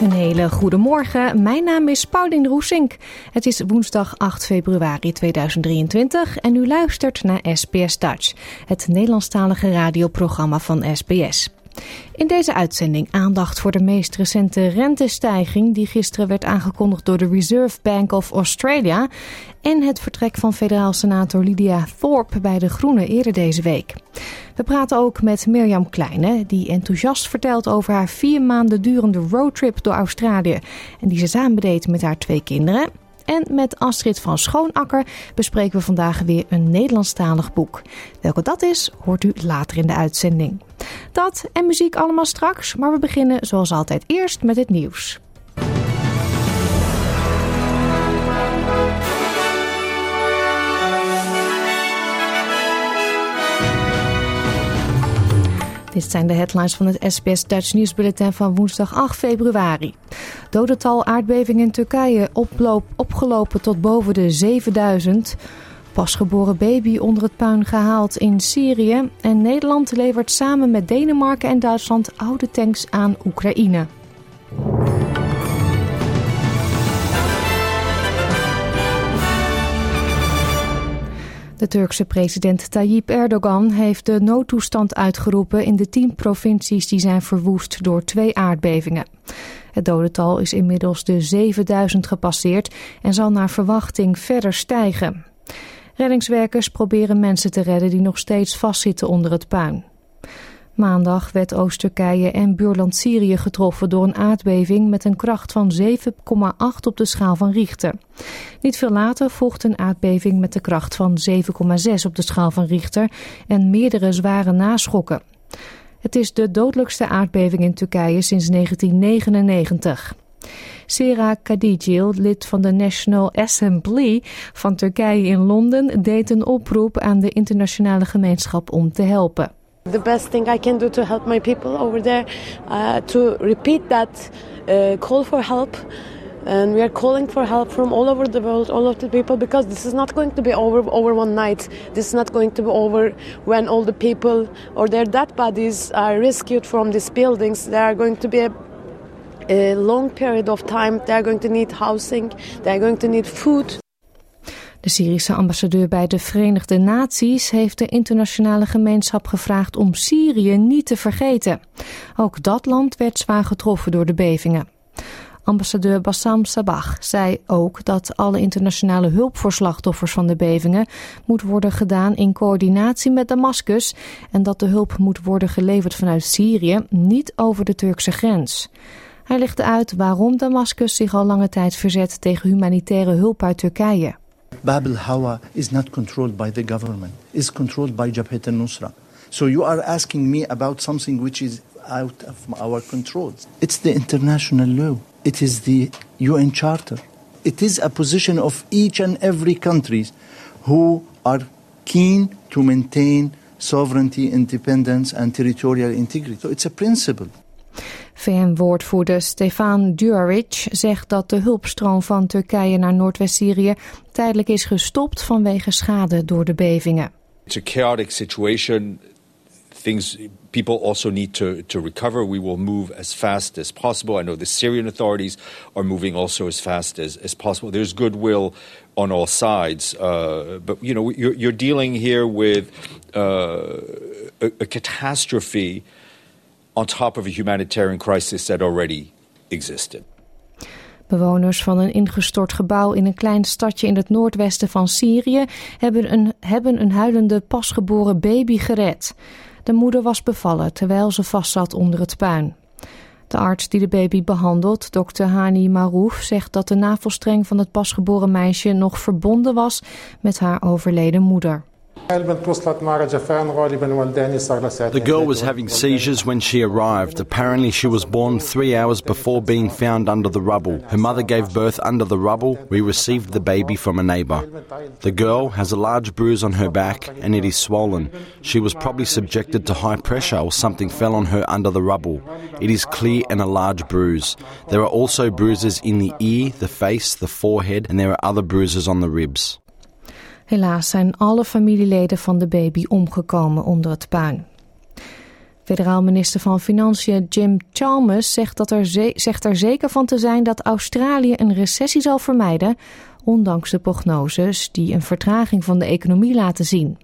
Een hele goede morgen. Mijn naam is Paulien Roesink. Het is woensdag 8 februari 2023 en u luistert naar SBS Dutch, het Nederlandstalige radioprogramma van SBS. In deze uitzending aandacht voor de meest recente rentestijging die gisteren werd aangekondigd door de Reserve Bank of Australia en het vertrek van federaal senator Lydia Thorpe bij de Groenen eerder deze week. We praten ook met Mirjam Kleine, die enthousiast vertelt over haar vier maanden durende roadtrip door Australië en die ze samen deed met haar twee kinderen. En met Astrid van Schoonakker bespreken we vandaag weer een Nederlandstalig boek. Welke dat is, hoort u later in de uitzending. Dat en muziek allemaal straks, maar we beginnen zoals altijd eerst met het nieuws. Dit zijn de headlines van het SBS Dutch nieuwsbulletin van woensdag 8 februari. Dodental aardbeving in Turkije oploop, opgelopen tot boven de 7000. Pasgeboren baby onder het puin gehaald in Syrië. En Nederland levert samen met Denemarken en Duitsland oude tanks aan Oekraïne. De Turkse president Tayyip Erdogan heeft de noodtoestand uitgeroepen in de tien provincies die zijn verwoest door twee aardbevingen. Het dodental is inmiddels de 7000 gepasseerd en zal naar verwachting verder stijgen. Reddingswerkers proberen mensen te redden die nog steeds vastzitten onder het puin. Maandag werd Oost-Turkije en buurland Syrië getroffen door een aardbeving met een kracht van 7,8 op de schaal van Richter. Niet veel later volgde een aardbeving met de kracht van 7,6 op de schaal van Richter en meerdere zware naschokken. Het is de dodelijkste aardbeving in Turkije sinds 1999. Sera Kadigil, lid van de National Assembly van Turkije in Londen, deed een oproep aan de internationale gemeenschap om te helpen. The best thing I can do to help my people over there, uh, to repeat that uh, call for help. And we are calling for help from all over the world, all of the people, because this is not going to be over over one night. This is not going to be over when all the people or their dead bodies are rescued from these buildings. There are going to be a, a long period of time. They are going to need housing. They are going to need food. De Syrische ambassadeur bij de Verenigde Naties heeft de internationale gemeenschap gevraagd om Syrië niet te vergeten. Ook dat land werd zwaar getroffen door de bevingen. Ambassadeur Bassam Sabah zei ook dat alle internationale hulp voor slachtoffers van de bevingen moet worden gedaan in coördinatie met Damascus en dat de hulp moet worden geleverd vanuit Syrië, niet over de Turkse grens. Hij legde uit waarom Damascus zich al lange tijd verzet tegen humanitaire hulp uit Turkije. Bab al-Hawa is not controlled by the government, is controlled by Jabhat al-Nusra. So you are asking me about something which is out of our control. It's the international law. It is the UN Charter. It is a position of each and every country who are keen to maintain sovereignty, independence and territorial integrity. So it's a principle. VN-woordvoerder Stefan Duaric zegt dat de hulpstroom van Turkije naar Noordwest-Syrië tijdelijk is gestopt vanwege schade door de bevingen. It's a chaotic situation. Things people also need to, to recover. We will move as fast as possible. I know the Syrian authorities are moving also as fast as, as possible. There's goodwill on all sides, uh, but you know you're, you're dealing here with uh, a, a on top of a humanitarian crisis that already existed. Bewoners van een ingestort gebouw in een klein stadje in het noordwesten van Syrië hebben een, hebben een huilende pasgeboren baby gered. De moeder was bevallen terwijl ze vastzat onder het puin. De arts die de baby behandelt, dokter Hani Marouf, zegt dat de navelstreng van het pasgeboren meisje nog verbonden was met haar overleden moeder. The girl was having seizures when she arrived. Apparently, she was born three hours before being found under the rubble. Her mother gave birth under the rubble. We received the baby from a neighbor. The girl has a large bruise on her back and it is swollen. She was probably subjected to high pressure or something fell on her under the rubble. It is clear and a large bruise. There are also bruises in the ear, the face, the forehead, and there are other bruises on the ribs. Helaas zijn alle familieleden van de baby omgekomen onder het puin. Federaal minister van Financiën Jim Chalmers zegt, dat er zegt er zeker van te zijn dat Australië een recessie zal vermijden, ondanks de prognoses die een vertraging van de economie laten zien.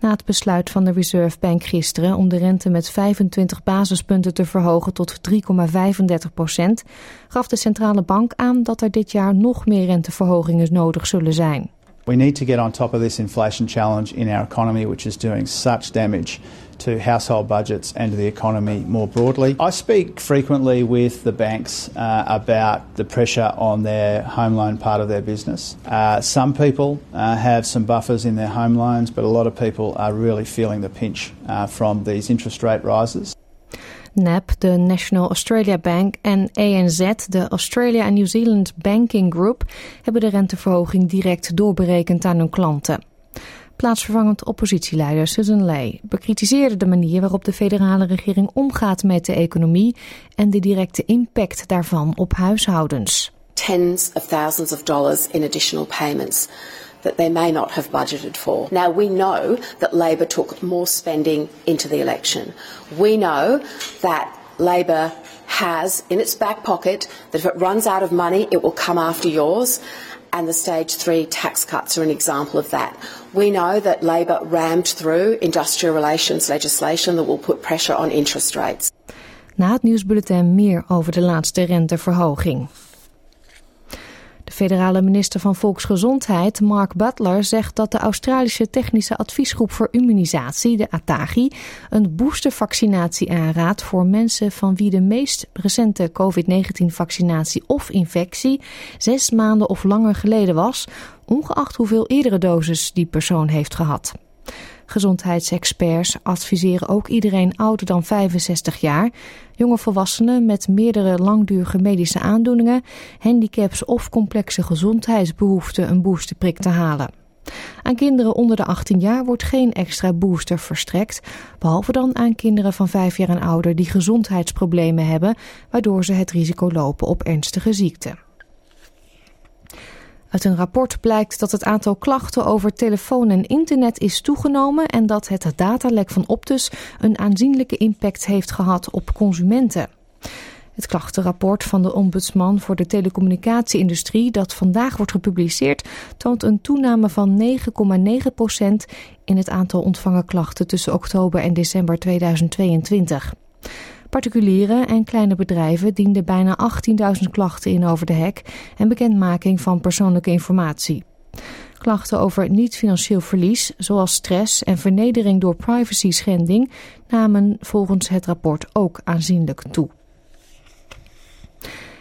Na het besluit van de Reserve Bank gisteren om de rente met 25 basispunten te verhogen tot 3,35 procent, gaf de centrale bank aan dat er dit jaar nog meer renteverhogingen nodig zullen zijn. We need to get on top of this inflation challenge in our economy, which is doing such damage to household budgets and to the economy more broadly. I speak frequently with the banks uh, about the pressure on their home loan part of their business. Uh, some people uh, have some buffers in their home loans, but a lot of people are really feeling the pinch uh, from these interest rate rises. NAB, de National Australia Bank, en ANZ, de Australia and New Zealand Banking Group, hebben de renteverhoging direct doorberekend aan hun klanten. Plaatsvervangend oppositieleider Susan Ley bekritiseerde de manier waarop de federale regering omgaat met de economie en de directe impact daarvan op huishoudens. Tens of thousands of dollars in additional payments. That they may not have budgeted for. Now, we know that Labor took more spending into the election. We know that Labor has in its back pocket that if it runs out of money, it will come after yours. And the stage three tax cuts are an example of that. We know that Labor rammed through industrial relations legislation that will put pressure on interest rates. Na het nieuwsbulletin meer over de laatste renteverhoging. De federale minister van Volksgezondheid, Mark Butler, zegt dat de Australische Technische Adviesgroep voor Immunisatie, de ATAGI, een boostervaccinatie aanraadt voor mensen van wie de meest recente COVID-19-vaccinatie of infectie zes maanden of langer geleden was, ongeacht hoeveel eerdere doses die persoon heeft gehad. Gezondheidsexperts adviseren ook iedereen ouder dan 65 jaar, jonge volwassenen met meerdere langdurige medische aandoeningen, handicaps of complexe gezondheidsbehoeften een boosterprik te halen. Aan kinderen onder de 18 jaar wordt geen extra booster verstrekt, behalve dan aan kinderen van 5 jaar en ouder die gezondheidsproblemen hebben, waardoor ze het risico lopen op ernstige ziekte. Uit een rapport blijkt dat het aantal klachten over telefoon en internet is toegenomen en dat het datalek van Optus een aanzienlijke impact heeft gehad op consumenten. Het klachtenrapport van de ombudsman voor de telecommunicatieindustrie dat vandaag wordt gepubliceerd toont een toename van 9,9% in het aantal ontvangen klachten tussen oktober en december 2022. Particulieren en kleine bedrijven dienden bijna 18.000 klachten in over de hek en bekendmaking van persoonlijke informatie. Klachten over niet-financieel verlies, zoals stress en vernedering door privacy schending, namen volgens het rapport ook aanzienlijk toe.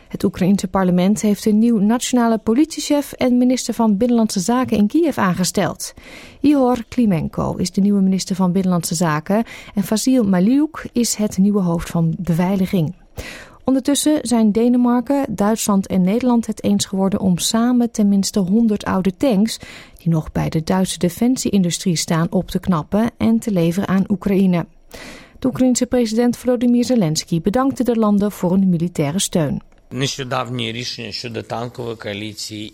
Het Oekraïense parlement heeft een nieuw nationale politiechef en minister van Binnenlandse Zaken in Kiev aangesteld. Ihor Klimenko is de nieuwe minister van Binnenlandse Zaken en Vasil Maliuk is het nieuwe hoofd van beveiliging. Ondertussen zijn Denemarken, Duitsland en Nederland het eens geworden om samen tenminste 100 oude tanks, die nog bij de Duitse defensieindustrie staan, op te knappen en te leveren aan Oekraïne. De Oekraïense president Volodymyr Zelensky bedankte de landen voor hun militaire steun.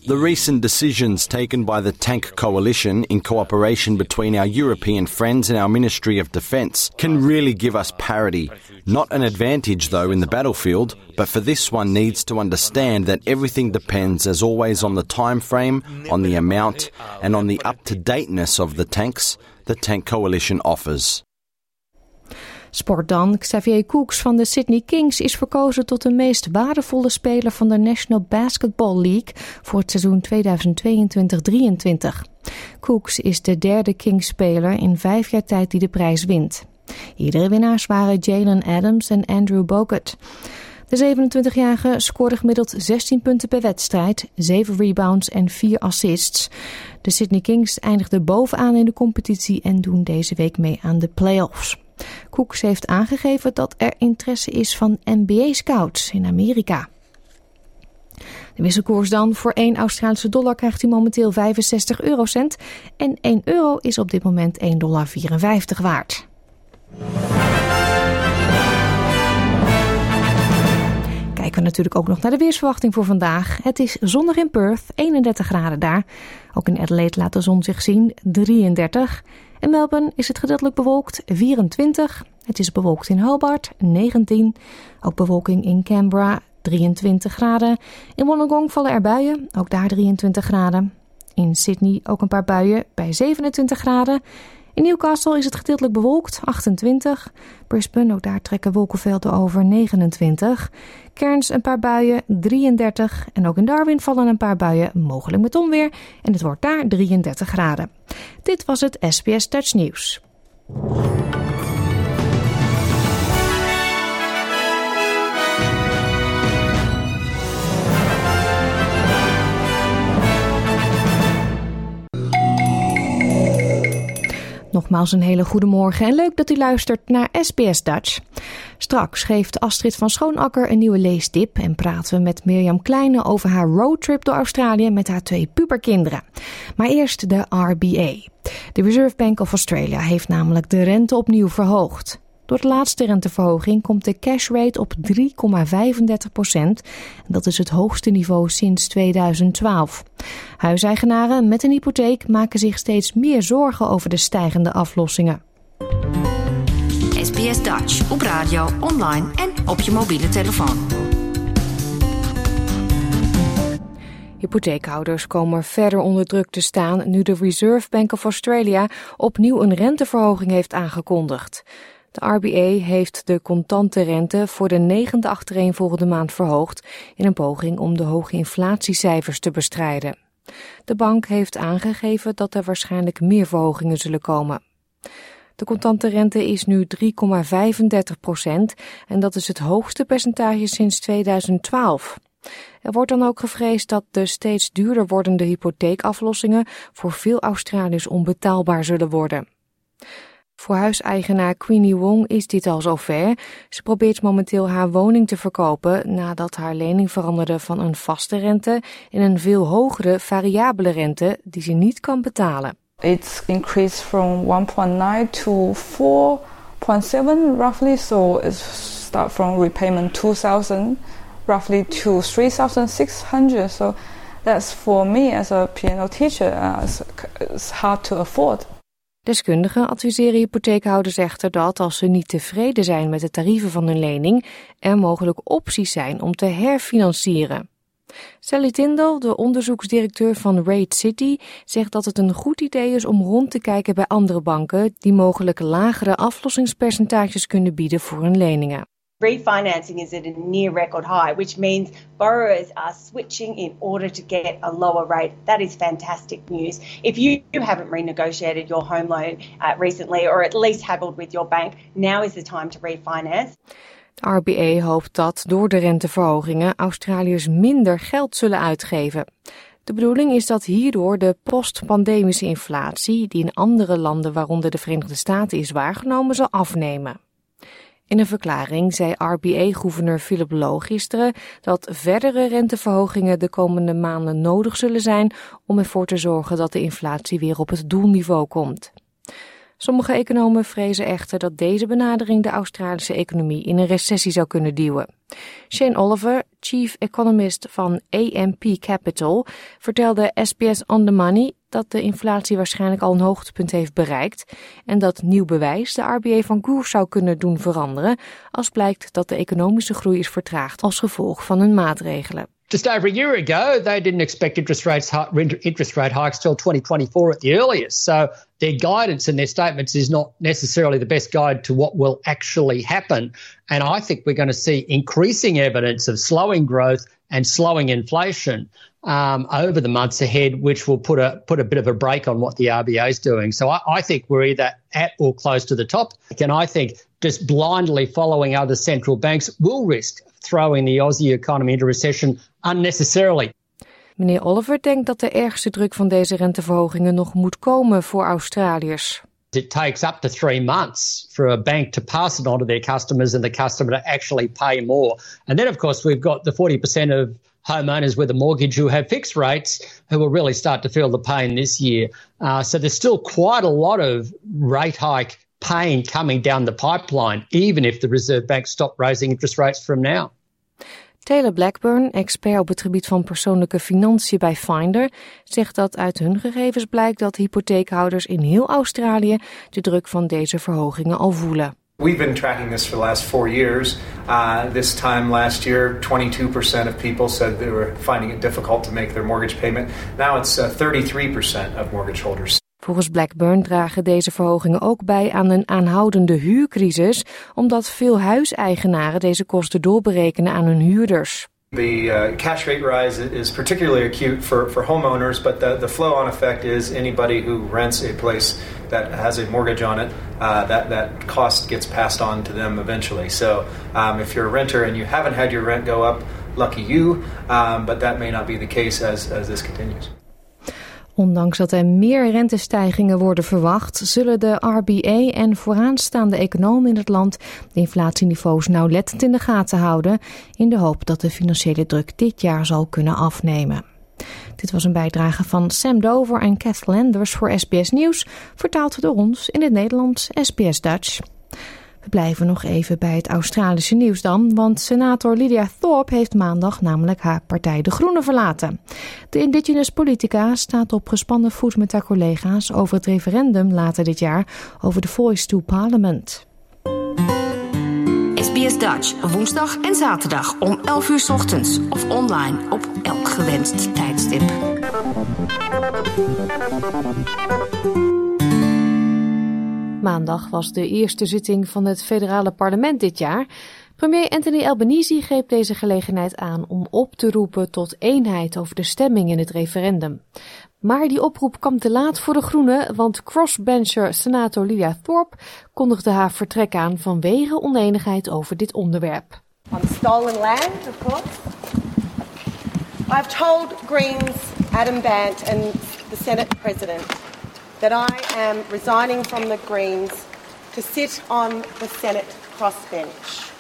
The recent decisions taken by the Tank Coalition in cooperation between our European friends and our Ministry of Defence can really give us parity. Not an advantage, though, in the battlefield, but for this one needs to understand that everything depends, as always, on the time frame, on the amount, and on the up to dateness of the tanks the Tank Coalition offers. Sport dan. Xavier Cooks van de Sydney Kings is verkozen tot de meest waardevolle speler van de National Basketball League voor het seizoen 2022-23. Cooks is de derde Kings-speler in vijf jaar tijd die de prijs wint. Iedere winnaars waren Jalen Adams en Andrew Bogut. De 27-jarige scoorde gemiddeld 16 punten per wedstrijd, 7 rebounds en 4 assists. De Sydney Kings eindigden bovenaan in de competitie en doen deze week mee aan de playoffs. Cooks heeft aangegeven dat er interesse is van NBA-scouts in Amerika. De wisselkoers dan. Voor 1 Australische dollar krijgt u momenteel 65 eurocent. En 1 euro is op dit moment 1,54 dollar waard. Kijken we natuurlijk ook nog naar de weersverwachting voor vandaag. Het is zonnig in Perth, 31 graden daar. Ook in Adelaide laat de zon zich zien, 33. In Melbourne is het gedeeltelijk bewolkt, 24. Het is bewolkt in Hobart, 19. Ook bewolking in Canberra, 23 graden. In Wollongong vallen er buien, ook daar 23 graden. In Sydney ook een paar buien bij 27 graden. In Newcastle is het gedeeltelijk bewolkt, 28. Brisbane, ook daar trekken wolkenvelden over, 29. Cairns een paar buien, 33. En ook in Darwin vallen een paar buien, mogelijk met onweer. En het wordt daar 33 graden. Dit was het SBS Dutch News. Nogmaals een hele goede morgen en leuk dat u luistert naar SBS Dutch. Straks geeft Astrid van Schoonakker een nieuwe leestip en praten we met Mirjam Kleine over haar roadtrip door Australië met haar twee puberkinderen. Maar eerst de RBA. De Reserve Bank of Australia heeft namelijk de rente opnieuw verhoogd. Door de laatste renteverhoging komt de cash rate op 3,35 procent. Dat is het hoogste niveau sinds 2012. Huiseigenaren met een hypotheek maken zich steeds meer zorgen over de stijgende aflossingen. SBS Dutch op radio, online en op je mobiele telefoon. Hypotheekhouders komen verder onder druk te staan nu de Reserve Bank of Australia opnieuw een renteverhoging heeft aangekondigd. De RBA heeft de contante rente voor de negende achtereenvolgende maand verhoogd in een poging om de hoge inflatiecijfers te bestrijden. De bank heeft aangegeven dat er waarschijnlijk meer verhogingen zullen komen. De contante rente is nu 3,35 procent en dat is het hoogste percentage sinds 2012. Er wordt dan ook gevreesd dat de steeds duurder wordende hypotheekaflossingen voor veel Australiërs onbetaalbaar zullen worden. Voor huiseigenaar Queenie Wong is dit al zover. Ze probeert momenteel haar woning te verkopen nadat haar lening veranderde van een vaste rente in een veel hogere variabele rente die ze niet kan betalen. It's increased from 1.9 to 4.7 roughly, so it's start from repayment 2000 roughly to 3600. So that's for me as a piano teacher, uh, it's hard to afford. Deskundigen adviseren hypotheekhouders echter dat als ze niet tevreden zijn met de tarieven van hun lening, er mogelijk opties zijn om te herfinancieren. Sally Tindall, de onderzoeksdirecteur van Raid City, zegt dat het een goed idee is om rond te kijken bij andere banken die mogelijk lagere aflossingspercentages kunnen bieden voor hun leningen. Refinancing is at a near record high, which means borrowers are switching in order to get a lower rate. That is fantastic news. If you haven't renegotiated your home loan uh, recently or at least haggled with your bank, now is the time to refinance. De RBA hoopt dat door de renteverhogingen Australiërs minder geld zullen uitgeven. De bedoeling is dat hierdoor de postpandemische inflatie, die in andere landen, waaronder de Verenigde Staten, is waargenomen, zal afnemen. In een verklaring zei RBA-gouverneur Philip Lowe gisteren dat verdere renteverhogingen de komende maanden nodig zullen zijn om ervoor te zorgen dat de inflatie weer op het doelniveau komt. Sommige economen vrezen echter dat deze benadering de Australische economie in een recessie zou kunnen duwen. Shane Oliver, chief economist van AMP Capital, vertelde SBS On The Money dat de inflatie waarschijnlijk al een hoogtepunt heeft bereikt en dat nieuw bewijs de RBA van koers zou kunnen doen veranderen als blijkt dat de economische groei is vertraagd als gevolg van hun maatregelen. just over a year ago, they didn't expect interest rates interest rate hikes till 2024 at the earliest. So their guidance and their statements is not necessarily the best guide to what will actually happen. And I think we're going to see increasing evidence of slowing growth and slowing inflation um, over the months ahead, which will put a put a bit of a break on what the RBA is doing. So I, I think we're either at or close to the top. And I think just blindly following other central banks will risk throwing the Aussie economy into recession unnecessarily. Meneer Oliver denkt dat de ergste druk van deze renteverhogingen nog moet komen voor Australiërs. It takes up to three months for a bank to pass it on to their customers and the customer to actually pay more. And then, of course, we've got the 40% of homeowners with a mortgage who have fixed rates who will really start to feel the pain this year. Uh, so there's still quite a lot of rate hike pain coming down the pipeline, even if the Reserve Bank stopped raising interest rates from now. Taylor Blackburn, expert op het gebied van persoonlijke financiën bij Finder, zegt dat uit hun gegevens blijkt dat hypotheekhouders in heel Australië de druk van deze verhogingen al voelen. We've been tracking this for the last four years. Uh, this time last year, 22% of people said they were finding it difficult to make their mortgage payment. Now it's uh, 33% of mortgage holders. Volgens Blackburn dragen deze verhogingen ook bij aan een aanhoudende huurcrisis, omdat veel huiseigenaren deze kosten doorberekenen aan hun huurders. The uh, cash rate rise is particularly acute for, for homeowners, but the, the flow on effect is anybody who rents a place that has a mortgage on it, uh, that, that cost gets passed on to them eventually. So um, if you're a renter and you haven't had your rent go up, lucky you, um, but that may not be the case as, as this continues. Ondanks dat er meer rentestijgingen worden verwacht, zullen de RBA en vooraanstaande economen in het land de inflatieniveaus nauwlettend in de gaten houden, in de hoop dat de financiële druk dit jaar zal kunnen afnemen. Dit was een bijdrage van Sam Dover en Kath Landers voor SBS Nieuws, vertaald door ons in het Nederlands SBS Dutch. We blijven nog even bij het Australische nieuws dan, want senator Lydia Thorpe heeft maandag namelijk haar partij De Groenen verlaten. De indigenous politica staat op gespannen voet met haar collega's over het referendum later dit jaar over de Voice to Parliament. SBS Dutch, woensdag en zaterdag om 11 uur ochtends of online op elk gewenst tijdstip. Maandag was de eerste zitting van het federale parlement dit jaar. Premier Anthony Albanese greep deze gelegenheid aan om op te roepen tot eenheid over de stemming in het referendum. Maar die oproep kwam te laat voor de Groenen, want crossbencher senator Lydia Thorpe kondigde haar vertrek aan vanwege oneenigheid over dit onderwerp. On stolen land, of course. I've told Greens Adam Bant and the Senate President that I am resigning from the Greens to sit on the Senate crossbench.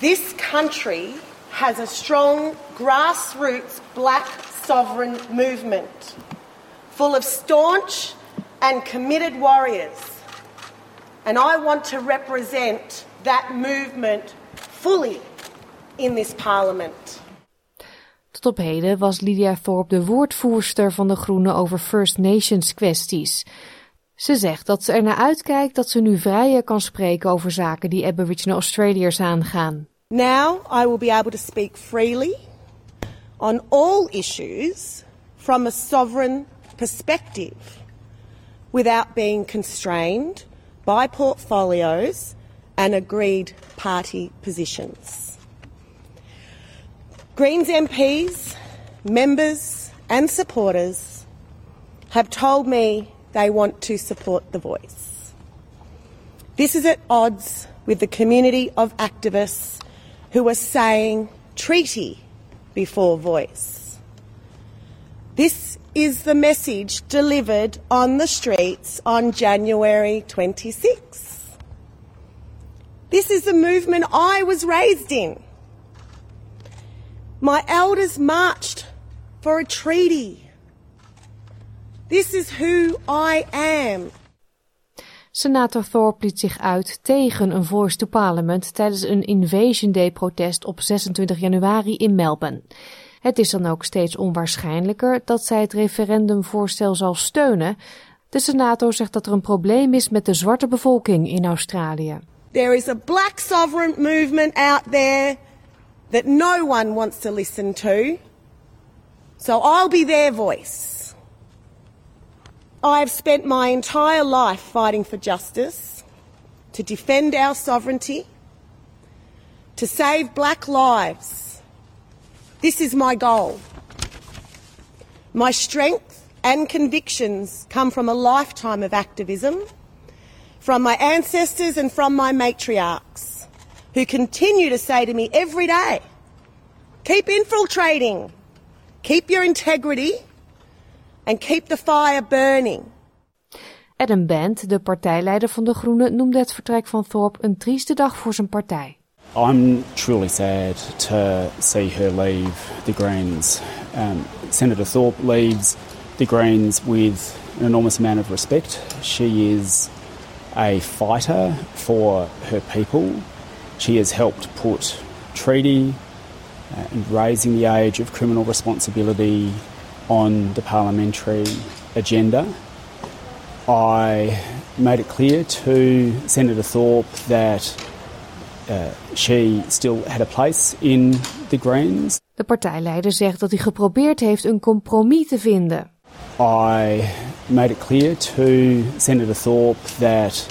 This country has a strong grassroots black sovereign movement full of staunch and committed warriors. And I want to represent that movement fully in this parliament. Tot op heden was Lydia Thorpe de woordvoerster van de Groenen over First Nations kwesties. Ze zegt dat ze er naar uitkijkt dat ze nu vrijer kan spreken over zaken die Aboriginal Australiërs aangaan. Now I will be able to speak freely on all issues from a sovereign perspective without being constrained by portfolios and agreed party positions. Greens MPs, members, and supporters have told me they want to support the voice. This is at odds with the community of activists who are saying treaty before voice. This is the message delivered on the streets on January 26. This is the movement I was raised in. My elders marched for a treaty. This is who I am. Senator Thorpe liet zich uit tegen een voice to parliament tijdens een Invasion Day protest op 26 januari in Melbourne. Het is dan ook steeds onwaarschijnlijker dat zij het referendumvoorstel zal steunen. De senator zegt dat er een probleem is met de zwarte bevolking in Australië. There is a black sovereign movement out there that no one wants to listen to. So I'll be their voice. I have spent my entire life fighting for justice, to defend our sovereignty, to save black lives. This is my goal. My strength and convictions come from a lifetime of activism, from my ancestors and from my matriarchs, who continue to say to me every day keep infiltrating, keep your integrity, and keep the fire burning. Adam Band, de partijleider van de Groenen, noemde het vertrek van Thorpe een trieste dag voor zijn partij. I'm truly sad to see her leave the Greens. Um, Senator Thorpe leaves the Greens with an enormous amount of respect. She is a fighter for her people. She has helped put treaty uh, and raising the age of criminal responsibility on the parliamentary agenda. I made it clear to Senator Thorpe that uh, she still had a place in the Greens. De partijleider zegt dat hij geprobeerd heeft een compromis te vinden. I made it clear to Senator Thorpe that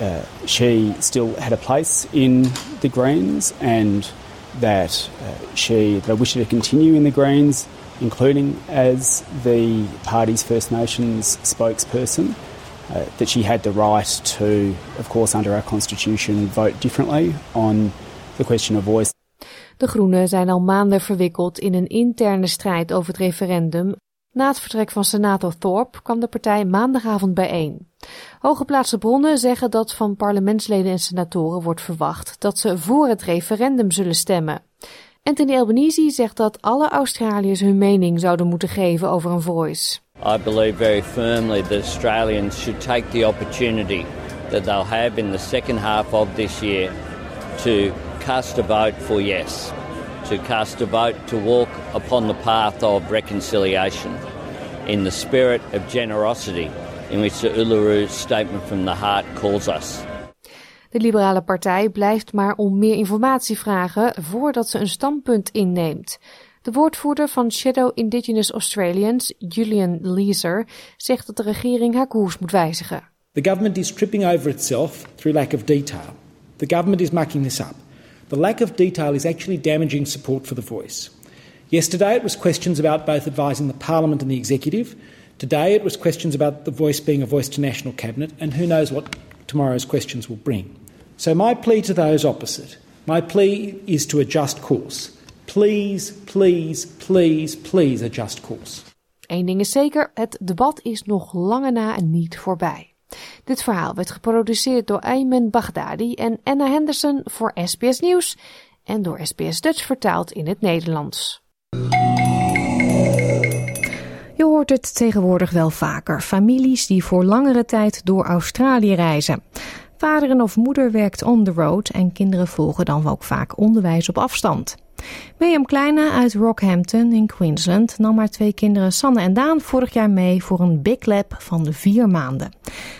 uh, she still had a place in the Greens and that uh, she that wish her to continue in the Greens, including as the party's First Nations spokesperson. Uh, that she had the right to, of course, under our constitution, vote differently on the question of voice. De Groenen zijn al maanden verwikkeld in een interne strijd over het referendum. Na het vertrek van senator Thorpe kwam de partij maandagavond bijeen. Hooggeplaatste bronnen zeggen dat van parlementsleden en senatoren wordt verwacht dat ze voor het referendum zullen stemmen. Anthony Albanese zegt dat alle Australiërs hun mening zouden moeten geven over een voice. I believe very firmly that Australians should take the opportunity that they'll have in the second half of this year to cast a vote for yes, to cast a vote to walk upon the path of reconciliation in the spirit of generosity in which the Uluru Statement from the Heart calls us. De Liberale Partij blijft maar om meer informatie vragen voordat ze een standpunt inneemt. De woordvoerder van Shadow Indigenous Australians, Julian Leeser, zegt dat de regering haar koers moet wijzigen. The government is tripping over itself through lack of detail. The government is mucking this up. The lack of detail is actually damaging support for the voice. Yesterday it was questions about both advising the parliament and the executive. Today it was questions about the voice being a voice to national cabinet and who knows what tomorrow's questions will bring. So my plea to those opposite, my plea is to adjust course. Please, please, please, please adjust course. Eén ding is zeker, het debat is nog lange na niet voorbij. Dit verhaal werd geproduceerd door Ayman Baghdadi en Anna Henderson voor SBS Nieuws en door SBS Dutch vertaald in het Nederlands. Je hoort het tegenwoordig wel vaker. Families die voor langere tijd door Australië reizen. Vader of moeder werkt on the road en kinderen volgen dan ook vaak onderwijs op afstand. Mirjam Kleine uit Rockhampton in Queensland nam haar twee kinderen Sanne en Daan vorig jaar mee voor een Big Lab van vier maanden.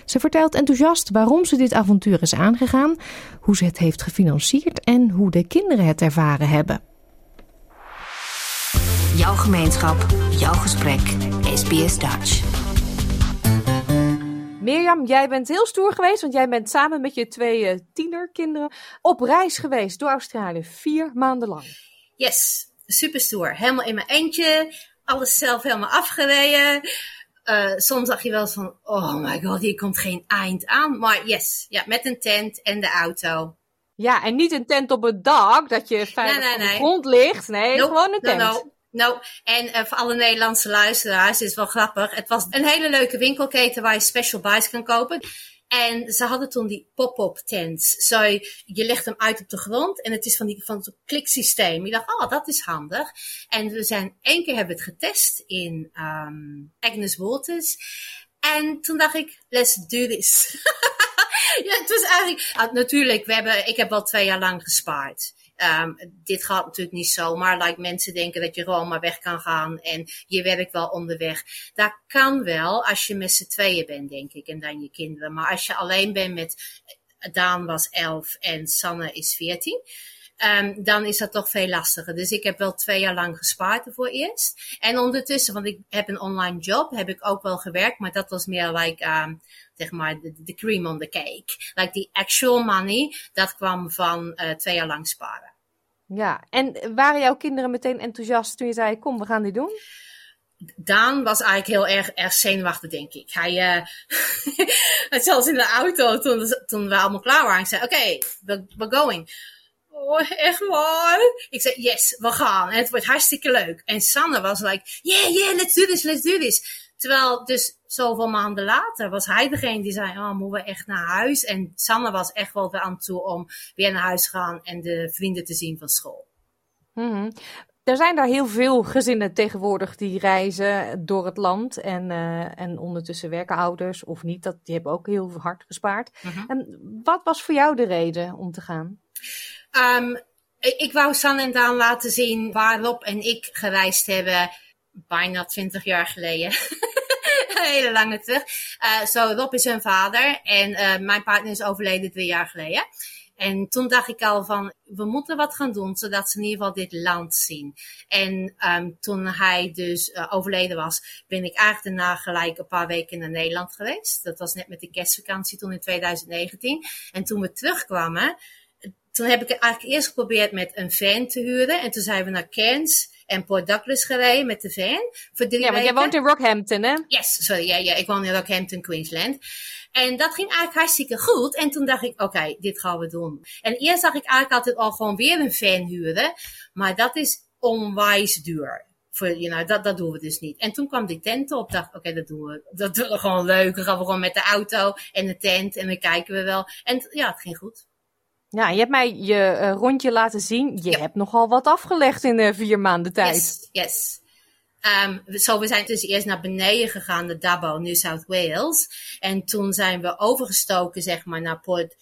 Ze vertelt enthousiast waarom ze dit avontuur is aangegaan, hoe ze het heeft gefinancierd en hoe de kinderen het ervaren hebben. Jouw gemeenschap, jouw gesprek, SBS Dutch. Mirjam, jij bent heel stoer geweest, want jij bent samen met je twee uh, tienerkinderen op reis geweest door Australië, vier maanden lang. Yes, super stoer. Helemaal in mijn eentje, alles zelf helemaal afgereden. Uh, soms dacht je wel eens van, oh my god, hier komt geen eind aan. Maar yes, ja, met een tent en de auto. Ja, en niet een tent op het dak, dat je veilig nee, nee, nee. op de grond ligt. Nee, gewoon een tent. No, no. Nou, en uh, voor alle Nederlandse luisteraars is het wel grappig. Het was een hele leuke winkelketen waar je special buys kan kopen. En ze hadden toen die pop-up tents. Zo, je legt hem uit op de grond en het is van, die, van het kliksysteem. Je dacht, oh, dat is handig. En we zijn één keer hebben het getest in um, Agnes Waters. En toen dacht ik, let's do this. ja, het was eigenlijk, uh, natuurlijk, we hebben, ik heb al twee jaar lang gespaard. Um, dit gaat natuurlijk niet zomaar. Like mensen denken dat je gewoon maar weg kan gaan en je werkt wel onderweg. Dat kan wel als je met z'n tweeën bent, denk ik, en dan je kinderen. Maar als je alleen bent met, Daan was elf en Sanne is veertien. um, dan is dat toch veel lastiger. Dus ik heb wel twee jaar lang gespaard ervoor eerst. En ondertussen, want ik heb een online job, heb ik ook wel gewerkt, maar dat was meer like, um, zeg maar, de, cream on the cake. Like the actual money, dat kwam van uh, twee jaar lang sparen. Ja, en waren jouw kinderen meteen enthousiast toen je zei, kom, we gaan dit doen? Daan was eigenlijk heel erg, erg zenuwachtig, denk ik. Hij, uh, hij zelfs in de auto, toen, toen we allemaal klaar waren, zei, oké, okay, we're going. Oh, echt waar? Ik zei, yes, we gaan. En het wordt hartstikke leuk. En Sanne was like, yeah, yeah, let's do this, let's do this. Terwijl dus zoveel maanden later was hij degene die zei, oh, moeten we echt naar huis? En Sanne was echt wel weer aan toe om weer naar huis te gaan en de vrienden te zien van school. Mm Er zijn daar heel veel gezinnen tegenwoordig die reizen door het land. En, uh, en ondertussen werken ouders of niet. Dat, die hebben ook heel hard gespaard. Mm En wat was voor jou de reden om te gaan? Um, ik wou San en Daan laten zien waar Rob en ik gereisd hebben. Bijna twintig jaar geleden. Hele lange terug. Uh, zo, Rob is hun vader. En uh, mijn partner is overleden drie jaar geleden. En toen dacht ik al van, we moeten wat gaan doen, zodat ze in ieder geval dit land zien. En um, toen hij dus uh, overleden was, ben ik eigenlijk daarna gelijk een paar weken naar Nederland geweest. Dat was net met de kerstvakantie toen in 2019. En toen we terugkwamen, toen heb ik eigenlijk eerst geprobeerd met een van te huren. En toen zijn we naar Cairns en Port Douglas gereden met de van. Voor drie ja, want jij woont in Rockhampton, hè? Yes, sorry. Ja, ja, ik woon in Rockhampton, Queensland. En dat ging eigenlijk hartstikke goed. En toen dacht ik, oké, okay, dit gaan we doen. En eerst dacht ik eigenlijk altijd al gewoon weer een van huren. Maar dat is onwijs duur. Voor, you know, dat, dat doen we dus niet. En toen kwam die tent op. dacht, oké, okay, dat doen we. Dat doen we gewoon leuk. Dan gaan we gewoon met de auto en de tent. En dan kijken we wel. En ja, het ging goed. Ja, je hebt mij je uh, rondje laten zien. Je hebt nogal wat afgelegd in uh, vier maanden tijd. Yes, yes. Um, zo, we zijn dus eerst naar beneden gegaan, naar Dabo, New South Wales. En toen zijn we overgestoken, zeg maar, naar Port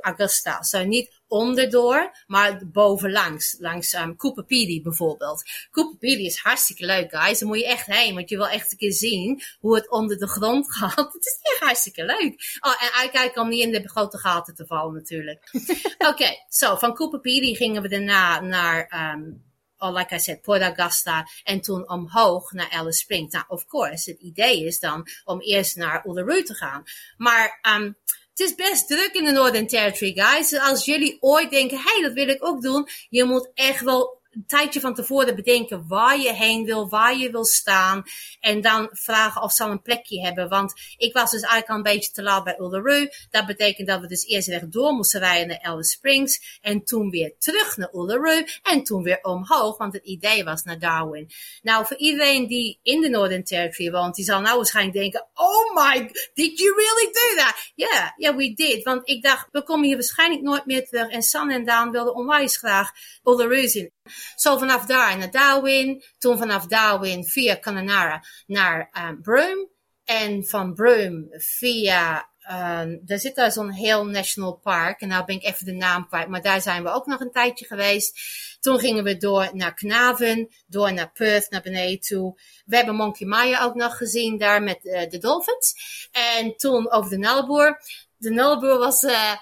Augusta. Zo niet onderdoor, maar bovenlangs. Langs um, Cooper Pedy bijvoorbeeld. Cooper Pedy is hartstikke leuk, guys. Daar moet je echt heen, want je wil echt een keer zien hoe het onder de grond gaat. Het is echt hartstikke leuk. Oh, en uitkijken om niet in de grote gaten te vallen natuurlijk. Oké, okay, zo, van Cooper Pedy gingen we daarna naar... Um, oh, like I said, Port Augusta en toen omhoog naar Alice Springs. Nou, of course, het idee is dan om eerst naar Uluru te gaan. Maar um, het is best druk in de Northern Territory, guys. Als jullie ooit denken, hey, dat wil ik ook doen. Je moet echt wel een tijdje van tevoren bedenken waar je heen wil, waar je wil staan. En dan vragen of ze al een plekje hebben. Want ik was dus eigenlijk al een beetje te laat bij Uluru. Dat betekent dat we dus eerst door moesten rijden naar Alice Springs. En toen weer terug naar Uluru. En toen weer omhoog, want het idee was naar Darwin. Nou, voor iedereen die in de Northern Territory woont, die zal nou waarschijnlijk denken, oh my, did you really do that? Ja, yeah, yeah, we did. Want ik dacht, we komen hier waarschijnlijk nooit meer terug. En San en Daan wilden onwijs graag Uluru zien. Zo vanaf daar naar Darwin. Toen vanaf Darwin via Connemara naar um, Broome. En van Broome via um, er zit daar zo'n heel national park. En nou ben ik even de naam kwijt. Maar daar zijn we ook nog een tijdje geweest. Toen gingen we door naar Knaven. Door naar Perth, naar beneden toe. We hebben Monkey Maya ook nog gezien daar met uh, de Dolphins. En toen over de Nullarbor. De Nullarbor was... Uh,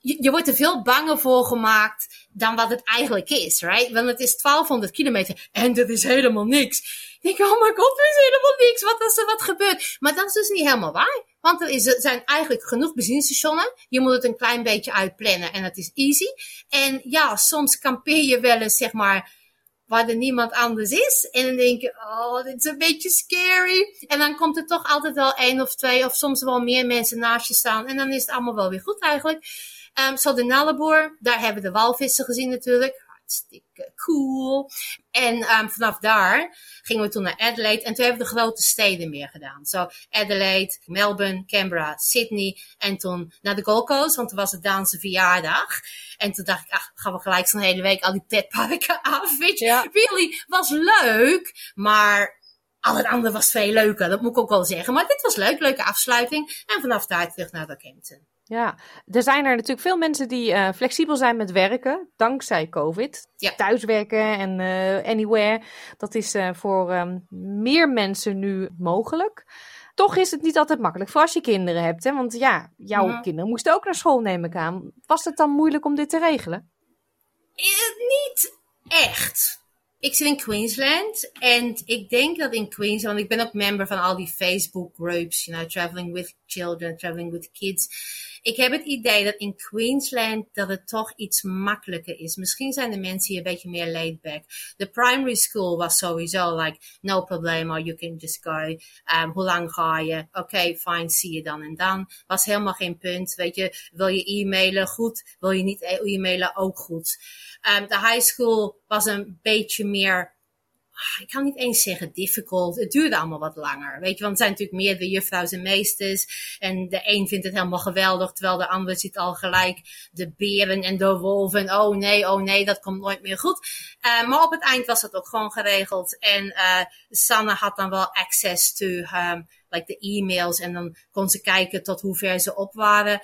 je, wordt er veel banger voor gemaakt dan wat het eigenlijk is, right? Want het is 1200 kilometer en dat is helemaal niks. Ik denk, oh my god, er is helemaal niks. Wat als er wat gebeurt? Maar dat is dus niet helemaal waar. Want er, is, er zijn eigenlijk genoeg benzinestationen. Je moet het een klein beetje uitplannen en het is easy. En ja, soms kampeer je wel eens, zeg maar, waar er niemand anders is. En dan denk je, oh, dit is een beetje scary. En dan komt er toch altijd wel één of twee of soms wel meer mensen naast je staan. En dan is het allemaal wel weer goed eigenlijk. Um, zo de Nullarbor, daar hebben we de walvissen gezien natuurlijk. Hartstikke cool. En um, vanaf daar gingen we toen naar Adelaide. En toen hebben we de grote steden meer gedaan. Zo Adelaide, Melbourne, Canberra, Sydney. En toen naar de Gold Coast, want toen was het Daanse verjaardag. En toen dacht ik, ach, gaan we gelijk zo'n hele week al die petparken af. Weet je, ja. really, was leuk. Maar al het andere was veel leuker. Dat moet ik ook wel zeggen. Maar dit was leuk, leuke afsluiting. En vanaf daar terug naar Rockhampton. Ja, er zijn er natuurlijk veel mensen die uh, flexibel zijn met werken, dankzij COVID. Ja. Thuiswerken en uh, anywhere, dat is uh, voor um, meer mensen nu mogelijk. Toch is het niet altijd makkelijk, voor als je kinderen hebt. Hè? Want ja, jouw kinderen moesten ook naar school, neem ik aan. Was het dan moeilijk om dit te regelen? niet echt. Ik zit in Queensland en ik denk dat in Queensland, want ik ben ook member van al die Facebook groups, you know, traveling with children, traveling with kids. Ik heb het idee dat in Queensland dat het toch iets makkelijker is. Misschien zijn de mensen hier een beetje meer laid back. De primary school was sowieso like, no problem, or you can just go. Um, hoe lang ga je? Oké, fine, zie je dan en dan. Was helemaal geen punt. Weet je, wil je e-mailen? Goed. Wil je niet e-mailen? Ook goed. Um, de high school was een beetje meer ik kan niet eens zeggen difficult. Het duurde allemaal wat langer. Weet je, want het zijn natuurlijk meer de juffrouws en meesters. En de een vindt het helemaal geweldig, terwijl de ander ziet al gelijk de beren en de wolven. Oh nee, oh nee, dat komt nooit meer goed. Uh, maar op het eind was het ook gewoon geregeld. En uh, Sanne had dan wel access to um, like de e-mails. En dan kon ze kijken tot hoe ver ze op waren.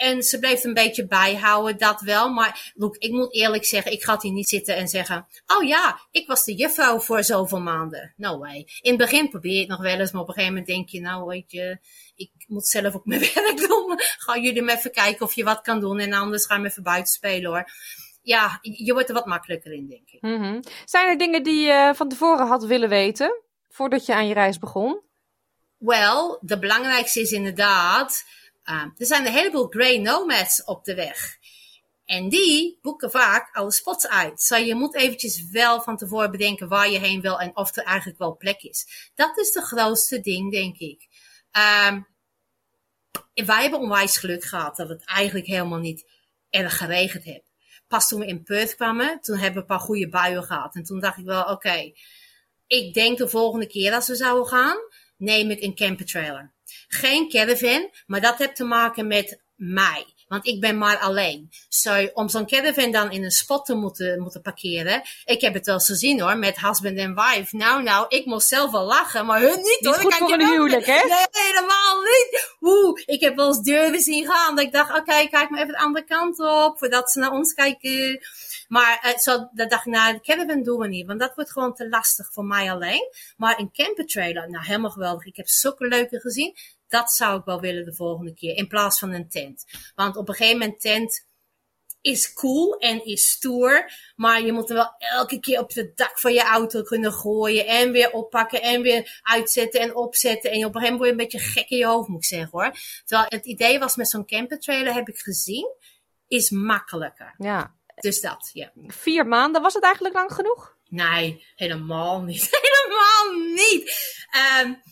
En ze bleef een beetje bijhouden, dat wel. Maar look, ik moet eerlijk zeggen, ik ga hier niet zitten en zeggen... Oh ja, ik was de juffrouw voor zoveel maanden. No way. In het begin probeer je het nog wel eens, maar op een gegeven moment denk je... Nou, weet je, ik moet zelf ook mijn werk doen. Ga jullie maar even kijken of je wat kan doen. En anders ga je even buiten spelen hoor. Ja, je wordt er wat makkelijker in, denk ik. Mm -hmm. Zijn er dingen die je van tevoren had willen weten, voordat je aan je reis begon? Wel, de belangrijkste is inderdaad Um, er zijn een heleboel grey nomads op de weg. En die boeken vaak alle spots uit. Zo je moet eventjes wel van tevoren bedenken waar je heen wil en of er eigenlijk wel plek is. Dat is de grootste ding, denk ik. Um, wij hebben onwijs geluk gehad dat het eigenlijk helemaal niet erg geregend heeft. Pas toen we in Perth kwamen, toen hebben we een paar goede buien gehad. En toen dacht ik wel, oké, ik denk de volgende keer als we zouden gaan, neem ik een campertrailer. Geen caravan, maar dat heeft te maken met mij. Want ik ben maar alleen. So, om zo'n caravan dan in een spot te moeten, moeten parkeren. Ik heb het wel eens gezien hoor, met husband en wife. Nou, nou, ik moest zelf wel lachen, maar hun niet hoor. Goed voor een huwelijk, hè? Nee, helemaal niet. Oeh, ik heb wel eens deuren zien gaan. Dat ik dacht, oké, okay, kijk maar even de andere kant op. Voordat ze naar ons kijken. Maar uh, zo, dat dacht ik, nou, de caravan doen we niet. Want dat wordt gewoon te lastig voor mij alleen. Maar een campertrailer, nou, helemaal geweldig. Ik heb zulke leuke gezien. Dat zou ik wel willen de volgende keer. In plaats van een tent. Want op een gegeven moment tent is cool en is stoer. Maar je moet hem wel elke keer op het dak van je auto kunnen gooien. En weer oppakken en weer uitzetten en opzetten. En op een gegeven moment een beetje gek in je hoofd, moet ik zeggen hoor. Terwijl het idee was met zo'n campertrailer, heb ik gezien, is makkelijker. Ja. Dus dat, ja. Vier maanden, was het eigenlijk lang genoeg? Nee, helemaal niet. helemaal niet. Um,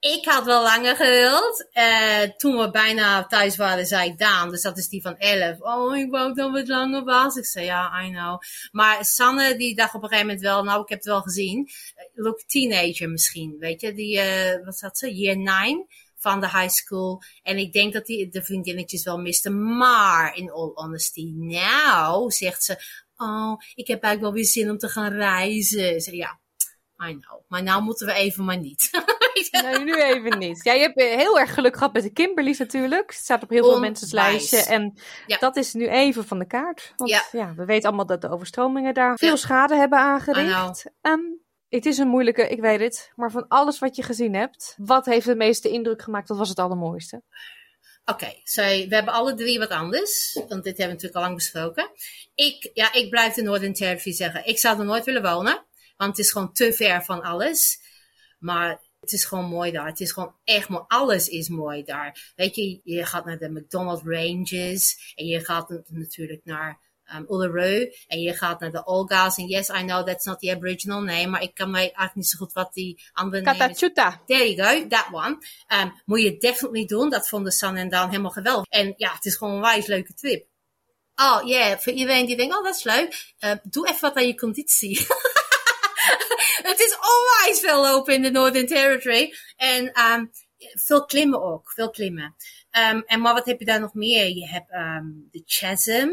ik had wel langer gewild. Uh, toen we bijna thuis waren, zei Daan, dus dat is die van 11. Oh, ik wou dat het langer was. Ik zei, ja, I know. Maar Sanne, die dacht op een gegeven moment wel, nou, ik heb het wel gezien. Look, teenager misschien, weet je. Die, uh, wat zat ze? Year 9 van de high school. En ik denk dat die de vriendinnetjes wel misten. Maar, in all honesty, nou, zegt ze, oh, ik heb eigenlijk wel weer zin om te gaan reizen. Zeg, ja, I know. Maar nou moeten we even maar niet. nee, nu even niet. Ja, je hebt heel erg geluk gehad met de Kimberly's natuurlijk. Het staat op heel veel mensen's lijstje. En ja. dat is nu even van de kaart. Want ja. ja. we weten allemaal dat de overstromingen daar veel schade hebben aangericht. Um, het is een moeilijke, ik weet het. Maar van alles wat je gezien hebt, wat heeft de meeste indruk gemaakt? Wat was het allermooiste? Oké, okay, we hebben alle drie wat anders. Want dit hebben we natuurlijk al lang besproken. Ik, ja, ik blijf de Northern Territory zeggen. Ik zou er nooit willen wonen. Want het is gewoon te ver van alles. Maar het is gewoon mooi daar. Het is gewoon echt mooi. Alles is mooi daar. Weet je, je gaat naar de McDonald Ranges. En je gaat natuurlijk naar um, Uluru. En je gaat naar de Olga's. En yes, I know that's not the Aboriginal name. Maar ik kan mij eigenlijk niet zo goed wat die andere naam is. There you go, that one. Um, moet je definitely doen. Dat vonden San en Dan helemaal geweldig. En ja, het is gewoon een wijs leuke trip. Oh yeah, voor iedereen die denkt, oh dat is leuk. Uh, doe even wat aan je conditie. het is onwijs veel lopen in de Northern Territory. En um, veel klimmen ook, veel klimmen. Um, en maar wat heb je daar nog meer? Je hebt um, de Chasm.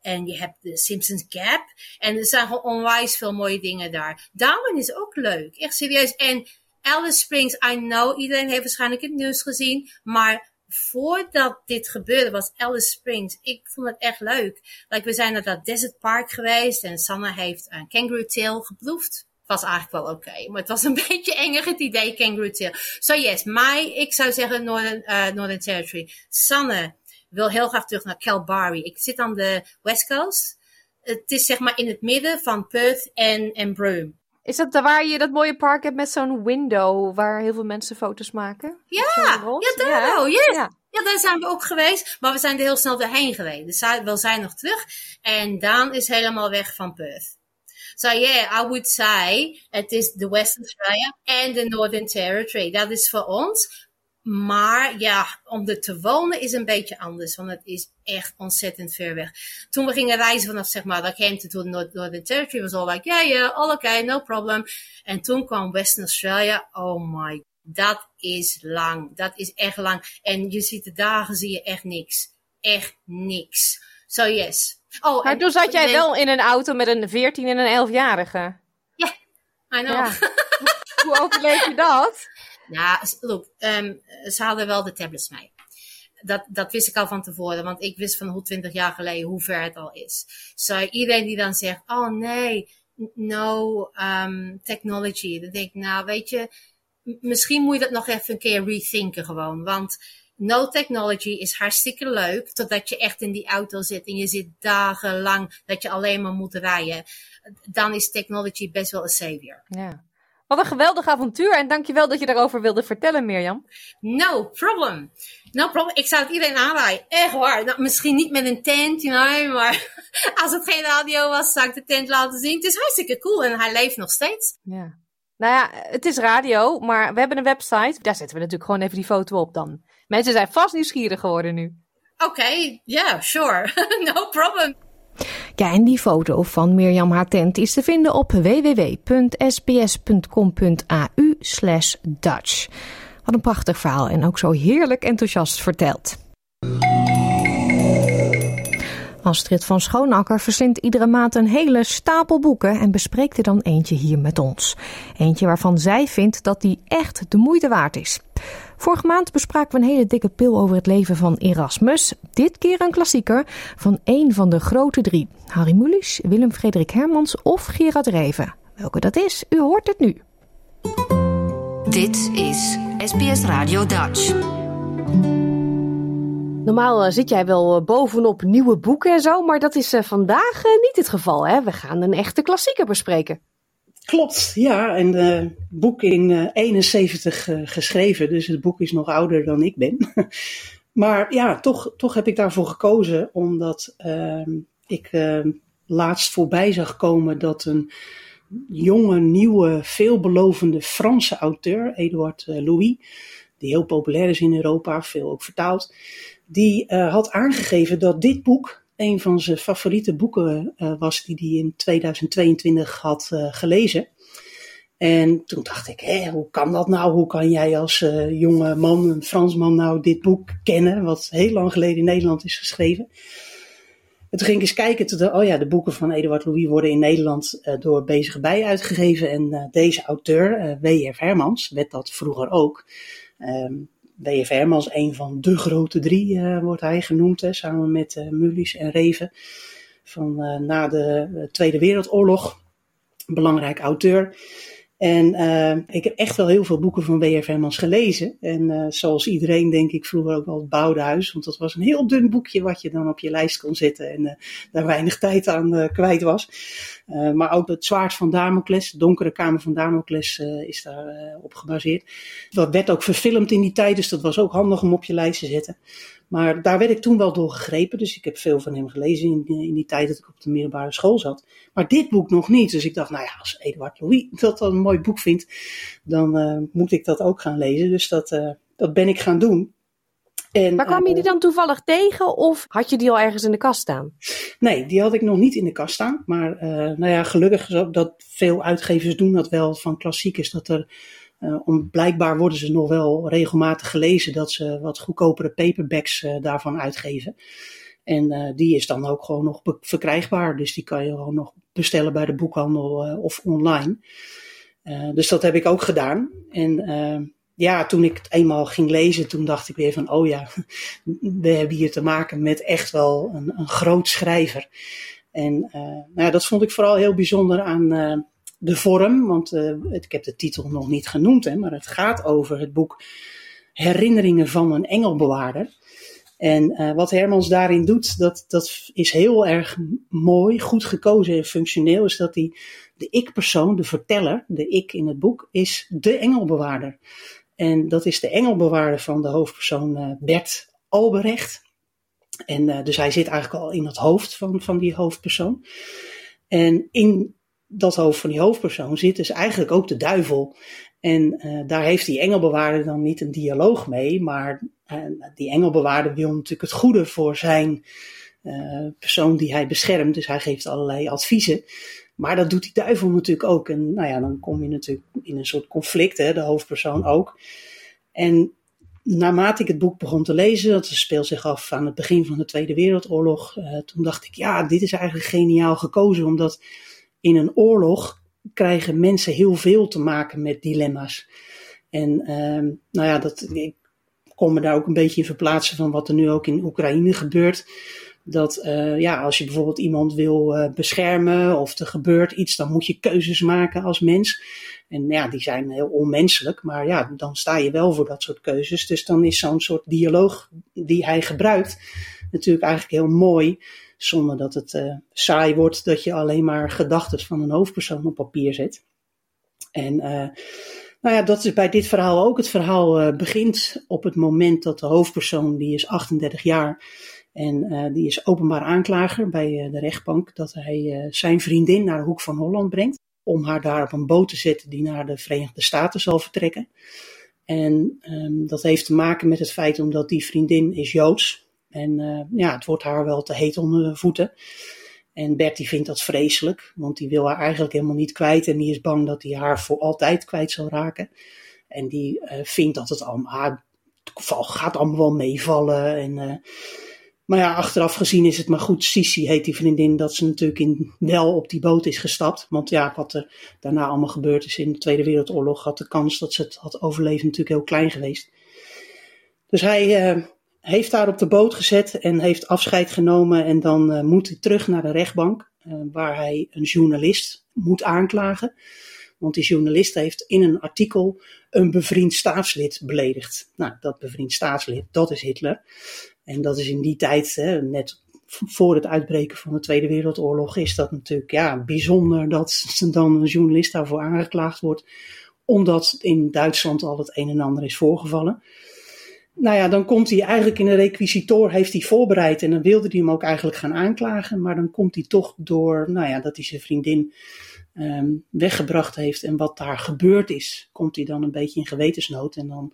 En je hebt de Simpsons Gap. En er zijn gewoon onwijs veel mooie dingen daar. Darwin is ook leuk. Echt serieus. En Alice Springs, I know, iedereen heeft waarschijnlijk het nieuws gezien. Maar voordat dit gebeurde was Alice Springs. Ik vond het echt leuk. Like, we zijn naar dat Desert Park geweest. En Sanne heeft een kangaroo tail geproefd was eigenlijk wel oké. Maar het was een beetje enger het idee Kangaroo Tail. So yes, mij, ik zou zeggen Northern, uh, Northern Territory. Sanne wil heel graag terug naar Calgary. Ik zit aan de West Coast. het is zeg maar in het midden van Perth en, en Broome. Is dat waar je dat mooie park hebt met zo'n window waar heel veel mensen foto's maken? Ja, ja daar wel, yes. Ja. ja. daar zijn we ook geweest. Maar we zijn er heel snel doorheen geweest. Dus we zijn nog terug. En Daan is helemaal weg van Perth. So yeah, I would say het is de Western Australia en de Northern Territory. Dat is voor ons. Maar ja, om er te wonen is een beetje anders, want het is echt ontzettend ver weg. Toen we gingen reizen vanaf, zeg maar, dat came to Northern Territory, was all like, yeah, yeah, all okay, no problem. En toen kwam Western Australia, oh my, dat is lang. Dat is echt lang. En je ziet de dagen, zie je echt niks. Echt niks. So yes. Oh, maar toen zat jij wel in een auto met een 14 en een 11-jarige. Ja, I know. Hoe overleef je dat? Ja, look, um, ze hadden wel de tablets mee. Dat, dat wist ik al van tevoren, want ik wist van hoe 20 jaar geleden hoe ver het al is. So, iedereen die dan zegt, oh nee, no um, technology. Dan denk ik, nou weet je, misschien moet je dat nog even een keer rethinken gewoon. Want no technology is hartstikke leuk, totdat je echt in die auto zit en je zit dagenlang dat je alleen maar moet rijden. Dan is technology best wel een savior. Ja. Wat een geweldig avontuur en dankjewel dat je daarover wilde vertellen, Mirjam. No problem. No problem. Ik zou het iedereen aanraaien. Echt waar. Nou, misschien niet met een tent, you know, maar als het geen radio was, zou ik de tent laten zien. Het is hartstikke cool en hij leeft nog steeds. Ja. Nou ja, het is radio, maar we hebben een website. Daar zetten we natuurlijk gewoon even die foto op dan. Mensen zijn vast nieuwsgierig geworden nu. Oké, okay, yeah, sure. no problem. Ja, en die foto van Mirjam haar tent is te vinden op www.sbs.com.au Dutch. Wat een prachtig verhaal en ook zo heerlijk enthousiast verteld. Astrid van Schoonakker verzint iedere maand een hele stapel boeken en bespreekt er dan eentje hier met ons. Eentje waarvan zij vindt dat die echt de moeite waard is. Vorige maand bespraken we een hele dikke pil over het leven van Erasmus. Dit keer een klassieker van één van de grote drie. Harry Mulisch, Willem Frederik Hermans of Gerard Reven. Welke dat is, u hoort het nu. Dit is SBS Radio Dutch. Normaal eh, zit jij wel eh, bovenop nieuwe boeken en zo, maar dat is uh, vandaag niet het geval. Hè? We gaan een echte klassieker bespreken. Klopt, ja. En het boek in uh, 71 geschreven, dus het boek is nog ouder dan ik ben. maar ja, toch, toch heb ik daarvoor gekozen, omdat ehm, ik ehm, laatst voorbij zag komen dat een jonge, nieuwe, veelbelovende Franse auteur, Edouard Louis, die heel populair is in Europa, veel ook vertaald, die had aangegeven dat dit boek een van zijn favoriete boeken uh, was die hij in 2022 had uh, gelezen. En toen dacht ik, hoe kan dat nou? Hoe kan jij als jonge man, een Fransman, nou dit boek kennen, wat heel lang geleden in Nederland is geschreven? En toen ging ik eens kijken, toen, oh ja, de boeken van Eduard Louis worden in Nederland door Bezige Bij uitgegeven. En deze auteur, W.F. Hermans, werd dat vroeger ook. Um, WFM als een van de grote drie uh, wordt hij genoemd, hè, samen met uh, en Reven. Van uh, na de Tweede Wereldoorlog, belangrijk auteur. En uh, ik heb echt wel heel veel boeken van W.F. Hermans gelezen. En uh, zoals iedereen denk ik vroeger ook wel het Bouwdehuis. Want dat was een heel dun boekje wat je dan op je lijst kon zetten. En uh, daar weinig tijd aan kwijt was. maar ook het Zwaard van Damocles, de Donkere Kamer van Damocles is daar op gebaseerd. Dat werd ook verfilmd in die tijd, dus dat was ook handig om op je lijst te zetten. Maar daar werd ik toen wel door gegrepen. Dus ik heb veel van hem gelezen in, in die tijd dat ik op de middelbare school zat. Maar dit boek nog niet. Dus ik dacht, nou ja, als Eduard Louis dat dan een mooi boek vindt, dan uh, moet ik dat ook gaan lezen. Dus dat, uh, dat ben ik gaan doen. En, maar kwam je die dan toevallig tegen of had je die al ergens in de kast staan? Nee, die had ik nog niet in de kast staan. Maar uh, nou ja, gelukkig is dat veel uitgevers doen dat wel van klassiekers. Dat er om, blijkbaar worden ze nog wel regelmatig gelezen dat ze wat goedkopere paperbacks uh, daarvan uitgeven. En uh, die is dan ook gewoon nog verkrijgbaar. Dus die kan je gewoon nog bestellen bij de boekhandel of online. dus dat heb ik ook gedaan. En ja, toen ik het eenmaal ging lezen, toen dacht ik weer van, oh ja, we hebben hier te maken met echt wel een, een groot schrijver. En nou ja, dat vond ik vooral heel bijzonder aan, de vorm, want uh, ik heb de titel nog niet genoemd, hè, maar het gaat over het boek Herinneringen van een Engelbewaarder. En uh, wat Hermans daarin doet, dat, dat is heel erg mooi, goed gekozen en functioneel, is dat hij de ik-persoon, de verteller, de ik in het boek, is de engelbewaarder. En dat is de engelbewaarder van de hoofdpersoon uh, Bert Alberecht. En dus hij zit eigenlijk al in het hoofd van, van die hoofdpersoon. En in dat hoofd van die hoofdpersoon zit dus eigenlijk ook de duivel. En uh, daar heeft die engelbewaarder dan niet een dialoog mee, maar uh, die engelbewaarder wil natuurlijk het goede voor zijn uh, persoon die hij beschermt. Dus hij geeft allerlei adviezen. Maar dat doet die duivel natuurlijk ook. En nou ja, dan kom je natuurlijk in een soort conflict, hè, de hoofdpersoon ook. En naarmate ik het boek begon te lezen, dat speelt zich af aan het begin van de Tweede Wereldoorlog, toen dacht ik, ja, dit is eigenlijk geniaal gekozen, omdat in een oorlog krijgen mensen heel veel te maken met dilemma's. En uh, nou ja, dat, ik kom me daar ook een beetje in verplaatsen van wat er nu ook in Oekraïne gebeurt. Dat uh, ja, als je bijvoorbeeld iemand wil uh, beschermen of er gebeurt iets, dan moet je keuzes maken als mens. En ja, die zijn heel onmenselijk, maar ja, dan sta je wel voor dat soort keuzes. Dus dan is zo'n soort dialoog die hij gebruikt natuurlijk eigenlijk heel mooi zonder dat het uh, saai wordt dat je alleen maar gedachten van een hoofdpersoon op papier zet. En uh, nou ja, dat is bij dit verhaal ook. Het verhaal uh, begint op het moment dat de hoofdpersoon, die is 38 jaar en die is openbaar aanklager bij de rechtbank, dat hij zijn vriendin naar de Hoek van Holland brengt om haar daar op een boot te zetten die naar de Verenigde Staten zal vertrekken. En um, dat heeft te maken met het feit omdat die vriendin is Joods. En uh, ja, het wordt haar wel te heet onder de voeten. En Bertie vindt dat vreselijk, want die wil haar eigenlijk helemaal niet kwijt. En die is bang dat hij haar voor altijd kwijt zal raken. En die uh, vindt dat het allemaal, haar gaat allemaal wel meevallen. En, uh, maar ja, achteraf gezien is het maar goed. Sissy heet die vriendin dat ze natuurlijk in, wel op die boot is gestapt. Want ja, wat er daarna allemaal gebeurd is in de Tweede Wereldoorlog, had de kans dat ze het had overleven natuurlijk heel klein geweest. Dus hij heeft daar op de boot gezet en heeft afscheid genomen. En dan uh, moet hij terug naar de rechtbank, uh, waar hij een journalist moet aanklagen. Want die journalist heeft in een artikel een bevriend staatslid beledigd. Nou, dat bevriend staatslid, dat is Hitler. En dat is in die tijd, hè, net voor het uitbreken van de Tweede Wereldoorlog, is dat natuurlijk ja, bijzonder dat dan een journalist daarvoor aangeklaagd wordt. Omdat in Duitsland al het een en ander is voorgevallen nou ja, dan komt hij eigenlijk in een requisitor, heeft hij voorbereid en dan wilde hij hem ook eigenlijk gaan aanklagen. Maar dan komt hij toch door, nou ja, dat hij zijn vriendin um, weggebracht heeft en wat daar gebeurd is, komt hij dan een beetje in gewetensnood. En dan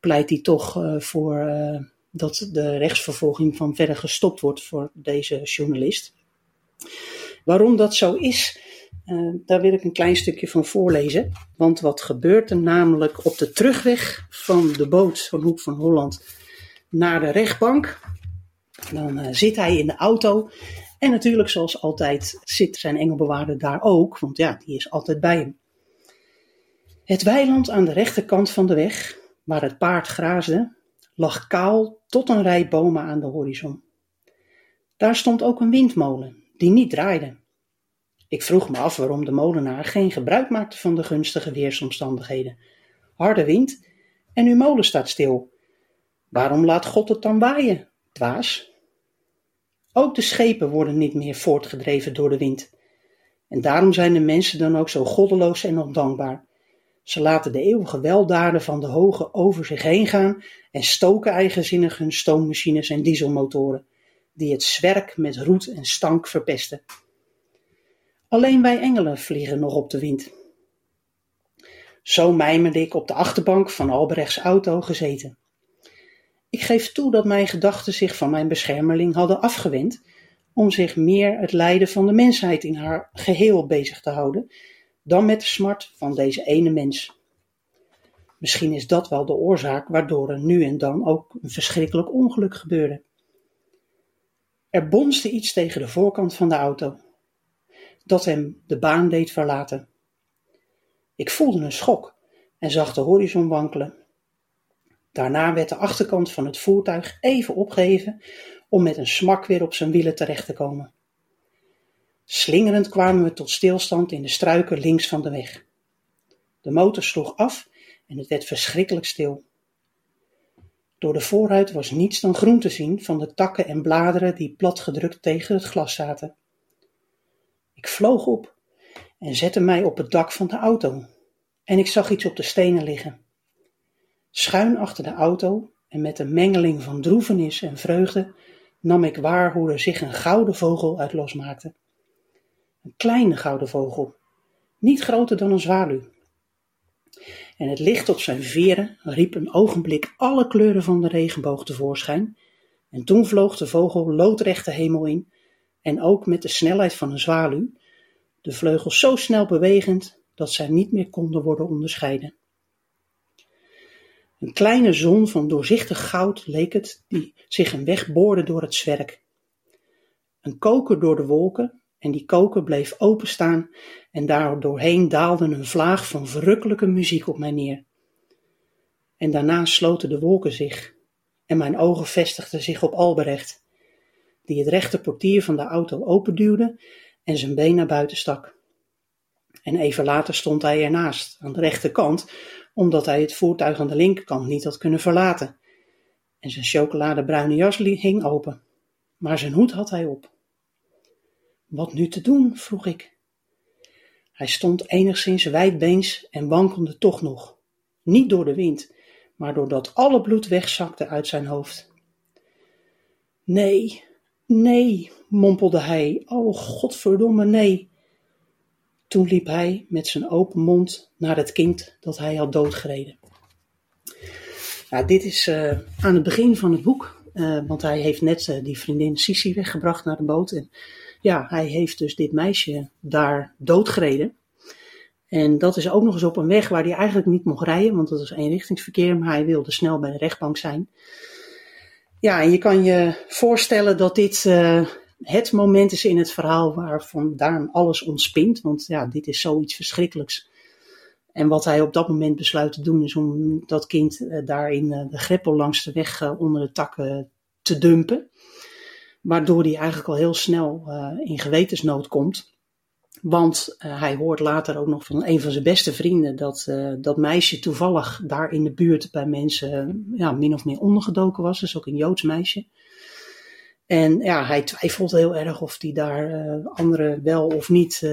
pleit hij toch uh, voor uh, dat de rechtsvervolging van verder gestopt wordt voor deze journalist. Waarom dat zo is, uh, daar wil ik een klein stukje van voorlezen. Want wat gebeurt er namelijk op de terugweg van de boot van Hoek van Holland naar de rechtbank? Dan uh, zit hij in de auto. En natuurlijk, zoals altijd, zit zijn engelbewaarder daar ook. Want ja, die is altijd bij hem. Het weiland aan de rechterkant van de weg, waar het paard graasde, lag kaal tot een rij bomen aan de horizon. Daar stond ook een windmolen, die niet draaide. Ik vroeg me af waarom de molenaar geen gebruik maakte van de gunstige weersomstandigheden. Harde wind en uw molen staat stil. Waarom laat God het dan waaien, dwaas? Ook de schepen worden niet meer voortgedreven door de wind. En daarom zijn de mensen dan ook zo goddeloos en ondankbaar. Ze laten de eeuwige weldaden van de hoge over zich heen gaan en stoken eigenzinnig hun stoommachines en dieselmotoren, die het zwerk met roet en stank verpesten. Alleen wij engelen vliegen nog op de wind. Zo mijmerde ik op de achterbank van Albrechts auto gezeten. Ik geef toe dat mijn gedachten zich van mijn beschermeling hadden afgewend om zich meer het lijden van de mensheid in haar geheel bezig te houden dan met de smart van deze ene mens. Misschien is dat wel de oorzaak waardoor er nu en dan ook een verschrikkelijk ongeluk gebeurde. Er bonste iets tegen de voorkant van de auto dat hem de baan deed verlaten. Ik voelde een schok en zag de horizon wankelen. Daarna werd de achterkant van het voertuig even opgeheven om met een smak weer op zijn wielen terecht te komen. Slingerend kwamen we tot stilstand in de struiken links van de weg. De motor sloeg af en het werd verschrikkelijk stil. Door de voorruit was niets dan groen te zien van de takken en bladeren die platgedrukt tegen het glas zaten. Ik vloog op en zette mij op het dak van de auto. En ik zag iets op de stenen liggen. Schuin achter de auto en met een mengeling van droevenis en vreugde nam ik waar hoe er zich een gouden vogel uit losmaakte. Een kleine gouden vogel, niet groter dan een zwaluw. En het licht op zijn veren riep een ogenblik alle kleuren van de regenboog tevoorschijn, en toen vloog de vogel loodrecht de hemel in, en ook met de snelheid van een zwaluw, de vleugels zo snel bewegend dat zij niet meer konden worden onderscheiden. Een kleine zon van doorzichtig goud leek het, die zich een weg boorde door het zwerk. Een koker door de wolken, en die koker bleef openstaan en daar doorheen daalde een vlaag van verrukkelijke muziek op mij neer. En daarna sloten de wolken zich en mijn ogen vestigden zich op Albrecht, die het rechte portier van de auto openduwde en zijn been naar buiten stak. En even later stond hij ernaast, aan de rechterkant, omdat hij het voertuig aan de linkerkant niet had kunnen verlaten. En zijn chocoladebruine jas hing open, maar zijn hoed had hij op. Wat nu te doen? vroeg ik. Hij stond enigszins wijdbeens en wankelde toch nog, niet door de wind, maar doordat alle bloed wegzakte uit zijn hoofd. Nee, nee, mompelde hij, o godverdomme nee. Toen liep hij met zijn open mond naar het kind dat hij had doodgereden. Nou, dit is uh, aan het begin van het boek, uh, want hij heeft net uh, die vriendin Sissy weggebracht naar de boot. En ja, hij heeft dus dit meisje daar doodgereden. En dat is ook nog eens op een weg waar hij eigenlijk niet mocht rijden, want dat is eenrichtingsverkeer, maar hij wilde snel bij de rechtbank zijn. Ja, en je kan je voorstellen dat dit uh, het moment is in het verhaal waar vandaan alles ontspint, want ja, dit is zoiets verschrikkelijks. En wat hij op dat moment besluit te doen is om dat kind uh, daar in uh, de greppel langs de weg onder de takken te dumpen. Waardoor hij eigenlijk al heel snel in gewetensnood komt. Want uh, hij hoort later ook nog van een van zijn beste vrienden dat uh, dat meisje toevallig daar in de buurt bij mensen ja, min of meer ondergedoken was. Dus ook een Joods meisje. En ja, hij twijfelt heel erg of hij daar uh, anderen wel of niet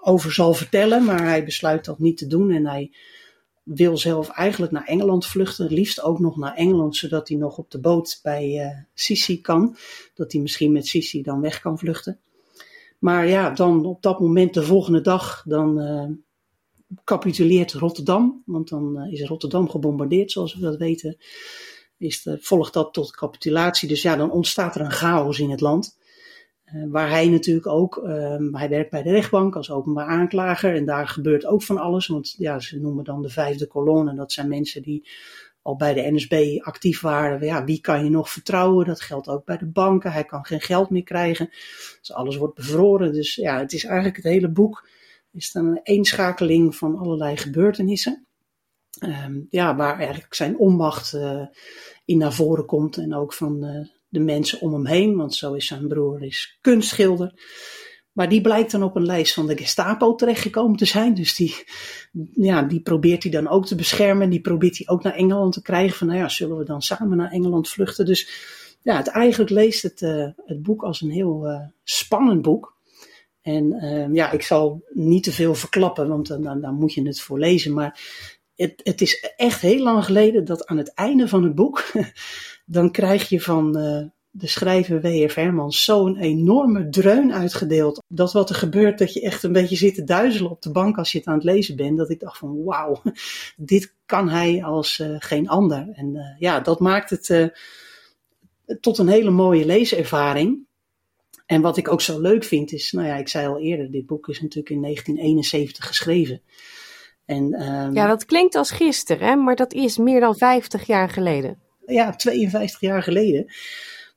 over zal vertellen. Maar hij besluit dat niet te doen. En hij wil zelf eigenlijk naar Engeland vluchten. Liefst ook nog naar Engeland, zodat hij nog op de boot bij Sisi kan. Dat hij misschien met Sisi dan weg kan vluchten. Maar ja, dan op dat moment, de volgende dag, dan uh, capituleert Rotterdam. Want dan uh, is Rotterdam gebombardeerd, zoals we dat weten. Is volgt dat tot capitulatie. Dus ja, dan ontstaat er een chaos in het land. Uh, waar hij natuurlijk ook, ehm, hij werkt bij de rechtbank als openbaar aanklager. En daar gebeurt ook van alles. Want ja, ze noemen dan de vijfde kolonne. Dat zijn mensen die al bij de NSB actief waren. Ja, wie kan je nog vertrouwen? Dat geldt ook bij de banken. Hij kan geen geld meer krijgen. Dus alles wordt bevroren. Dus ja, het is eigenlijk het hele boek is dan een eenschakeling van allerlei gebeurtenissen. Um, ja, waar eigenlijk zijn onmacht uh, in naar voren komt. En ook van uh, de mensen om hem heen. Want zo is zijn broer is kunstschilder. Maar die blijkt dan op een lijst van de Gestapo terechtgekomen te zijn. Dus die, ja, die probeert hij dan ook te beschermen. Die probeert hij ook naar Engeland te krijgen. Van nou ja, zullen we dan samen naar Engeland vluchten? Dus ja, het eigenlijk leest het, uh, het boek als een heel uh, spannend boek. En uh, ja, ik zal niet te veel verklappen, want dan, dan, dan, moet je het voor lezen. Maar het, het is echt heel lang geleden dat aan het einde van het boek, dan krijg je van de schrijver W.F. Hermans zo'n enorme dreun uitgedeeld. Dat wat er gebeurt, dat je echt een beetje zit te duizelen op de bank als je het aan het lezen bent. Dat ik dacht van wauw, dit kan hij als uh, geen ander. En uh, ja, dat maakt het uh, tot een hele mooie leeservaring. En wat ik ook zo leuk vind is, nou ja, ik zei al eerder, dit boek is natuurlijk in 1971 geschreven. En, um, ja, dat klinkt als gisteren, hè? maar dat is meer dan 50 jaar geleden. Ja, 52 jaar geleden.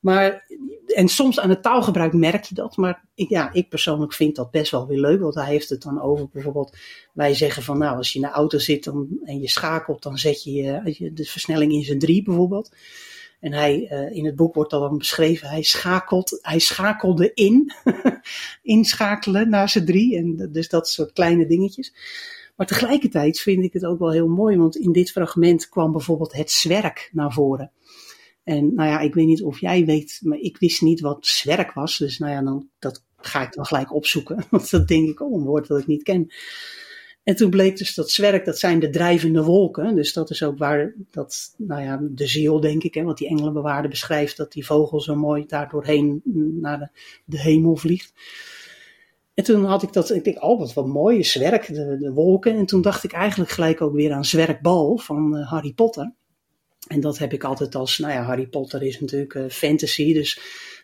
Maar, en soms aan het taalgebruik merk je dat. Maar ik, ja, ik persoonlijk vind dat best wel weer leuk. Want hij heeft het dan over bijvoorbeeld. Wij zeggen van nou, als je in de auto zit dan, en je schakelt, dan zet je, je de versnelling in zijn drie bijvoorbeeld. En hij, uh, in het boek wordt dan beschreven, hij, schakelt, hij schakelde in. Inschakelen naar zijn drie. En dus dat soort kleine dingetjes. Maar tegelijkertijd vind ik het ook wel heel mooi, want in dit fragment kwam bijvoorbeeld het zwerk naar voren. En nou ja, ik weet niet of jij weet, maar ik wist niet wat zwerk was. Dus nou ja, dan, dat ga ik dan gelijk opzoeken. Want dat denk ik, oh, een woord dat ik niet ken. En toen bleek dus dat zwerk, dat zijn de drijvende wolken. Dus dat is ook waar dat, nou ja, de ziel denk ik, hè, wat die engelenbewaarder beschrijft, dat die vogel zo mooi daar doorheen naar de, hemel vliegt. En toen had ik dat, ik denk, oh wat, wat mooi, zwerk, de, wolken. En toen dacht ik eigenlijk gelijk ook weer aan zwerkbal van uh, Harry Potter. En dat heb ik altijd als, nou ja, Harry Potter is natuurlijk uh, fantasy, dus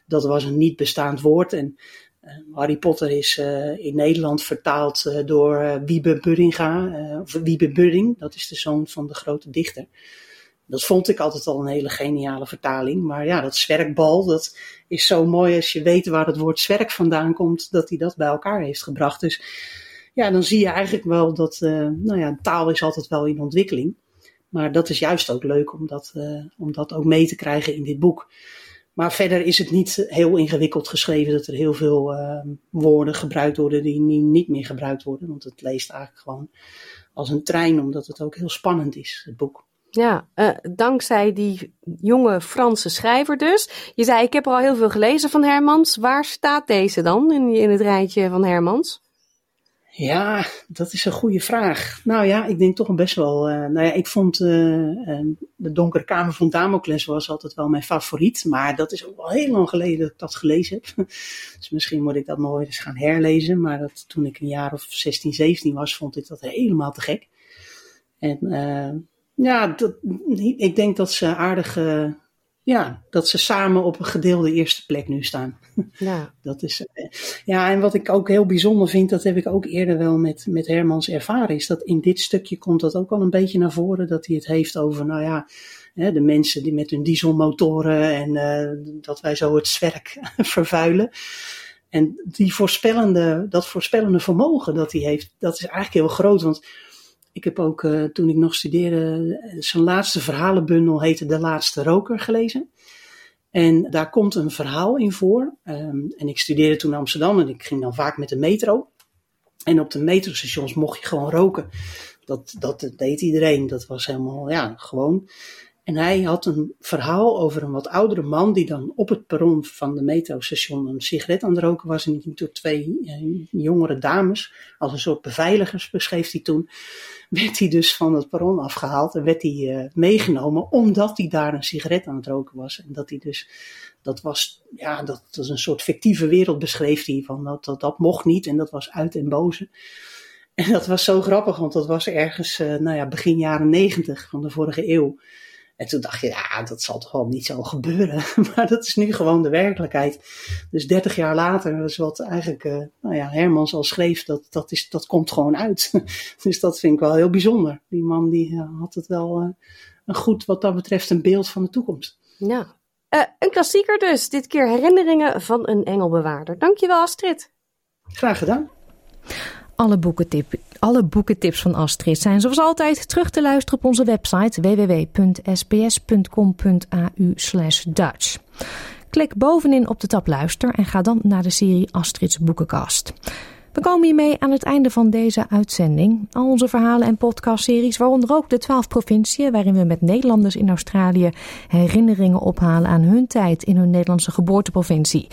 dat was een niet bestaand woord. En uh, Harry Potter is uh, in Nederland vertaald door Wiebe Burringa, of Wiebe Burring, dat is de zoon van de grote dichter. Dat vond ik altijd al een hele geniale vertaling. Maar ja, dat zwerkbal, dat is zo mooi als je weet waar het woord zwerk vandaan komt, dat hij dat bij elkaar heeft gebracht. Dus ja, dan zie je eigenlijk wel dat, nou ja, taal is altijd wel in ontwikkeling. Maar dat is juist ook leuk om dat, om dat ook mee te krijgen in dit boek. Maar verder is het niet heel ingewikkeld geschreven dat er heel veel uh, woorden gebruikt worden die niet meer gebruikt worden. Want het leest eigenlijk gewoon als een trein, omdat het ook heel spannend is, het boek. Ja, uh, dankzij die jonge Franse schrijver dus. Je zei, ik heb er al heel veel gelezen van Hermans. Waar staat deze dan in, in het rijtje van Hermans? Ja, dat is een goede vraag. Nou ja, ik denk toch best wel. Uh, nou ja, ik vond uh, De Donkere Kamer van Damocles was altijd wel mijn favoriet. Maar dat is ook al heel lang geleden dat ik dat gelezen heb. dus misschien moet ik dat nog eens gaan herlezen. Maar dat, toen ik een jaar of 16, 17 was, vond ik dat helemaal te gek. En uh, ja, dat, ik denk dat ze aardig ja, dat ze samen op een gedeelde eerste plek nu staan. Ja. dat is, eh, ja, en wat ik ook heel bijzonder vind, dat heb ik ook eerder wel met, met Hermans ervaren, is dat in dit stukje komt dat ook wel een beetje naar voren, dat hij het heeft over, nou ja, de mensen die met hun dieselmotoren en uh, dat wij zo het zwerk vervuilen. En die voorspellende, dat voorspellende vermogen dat hij heeft, dat is eigenlijk heel groot. Want ik heb ook uh, toen ik nog studeerde, zijn laatste verhalenbundel heette De Laatste Roker gelezen. En daar komt een verhaal in voor. Um, en ik studeerde toen in Amsterdam en ik ging dan vaak met de metro. En op de metrostations mocht je gewoon roken. Dat, dat deed iedereen. Dat was helemaal, ja, gewoon. En hij had een verhaal over een wat oudere man die dan op het perron van de metrostation een sigaret aan het roken was. En die door twee eh, jongere dames, als een soort beveiligers beschreef hij toen, werd hij dus van het perron afgehaald en werd hij uh, meegenomen omdat hij daar een sigaret aan het roken was. En dat hij dus, dat was, ja, dat, dat een soort fictieve wereld beschreef hij, van dat, dat, dat mocht niet en dat was uit en boze. En dat was zo grappig, want dat was ergens, uh, nou ja, begin jaren negentig van de vorige eeuw. En toen dacht je, ja, dat zal toch wel niet zo gebeuren. maar dat is nu gewoon de werkelijkheid. Dus 30 jaar later, dat is wat eigenlijk, uh, nou ja, Hermans al schreef, dat, dat, is, dat komt gewoon uit. dus dat vind ik wel heel bijzonder. Die man die uh, had het wel uh, een goed, wat dat betreft, een beeld van de toekomst. Ja, een klassieker dus. Dit keer herinneringen van een engelbewaarder. Dankjewel Astrid. Graag gedaan. Alle, boekentip, alle boekentips van Astrid zijn zoals altijd terug te luisteren op onze website www.sbs.com.au Dutch. Klik bovenin op de tab Luister en ga dan naar de serie Astrid's Boekenkast. We komen hiermee aan het einde van deze uitzending. Al onze verhalen en podcastseries, waaronder ook de 12 provinciën, waarin we met Nederlanders in Australië herinneringen ophalen aan hun tijd in hun Nederlandse geboorteprovincie.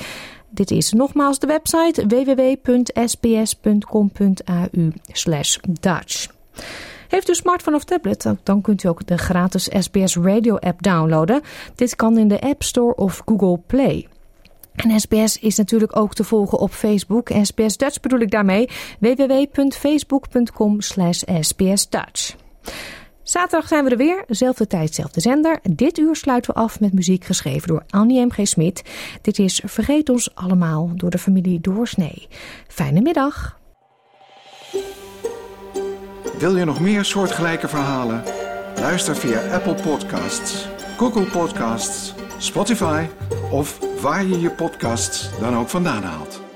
Dit is nogmaals de website www.sbs.com.au Dutch. Heeft u smartphone of tablet, dan kunt u ook de gratis SBS Radio app downloaden. Dit kan in de App Store of Google Play. En SBS is natuurlijk ook te volgen op Facebook. SBS Dutch bedoel ik daarmee. www.facebook.com slash sbsdutch. Zaterdag zijn we er weer, zelfde tijd, zelfde zender. Dit uur sluiten we af met muziek geschreven door Annie M.G. Smit. Dit is Vergeet ons allemaal door de familie Doorsnee. Fijne middag. Wil je nog meer soortgelijke verhalen? Luister via Apple Podcasts, Google Podcasts, Spotify of waar je je podcasts dan ook vandaan haalt.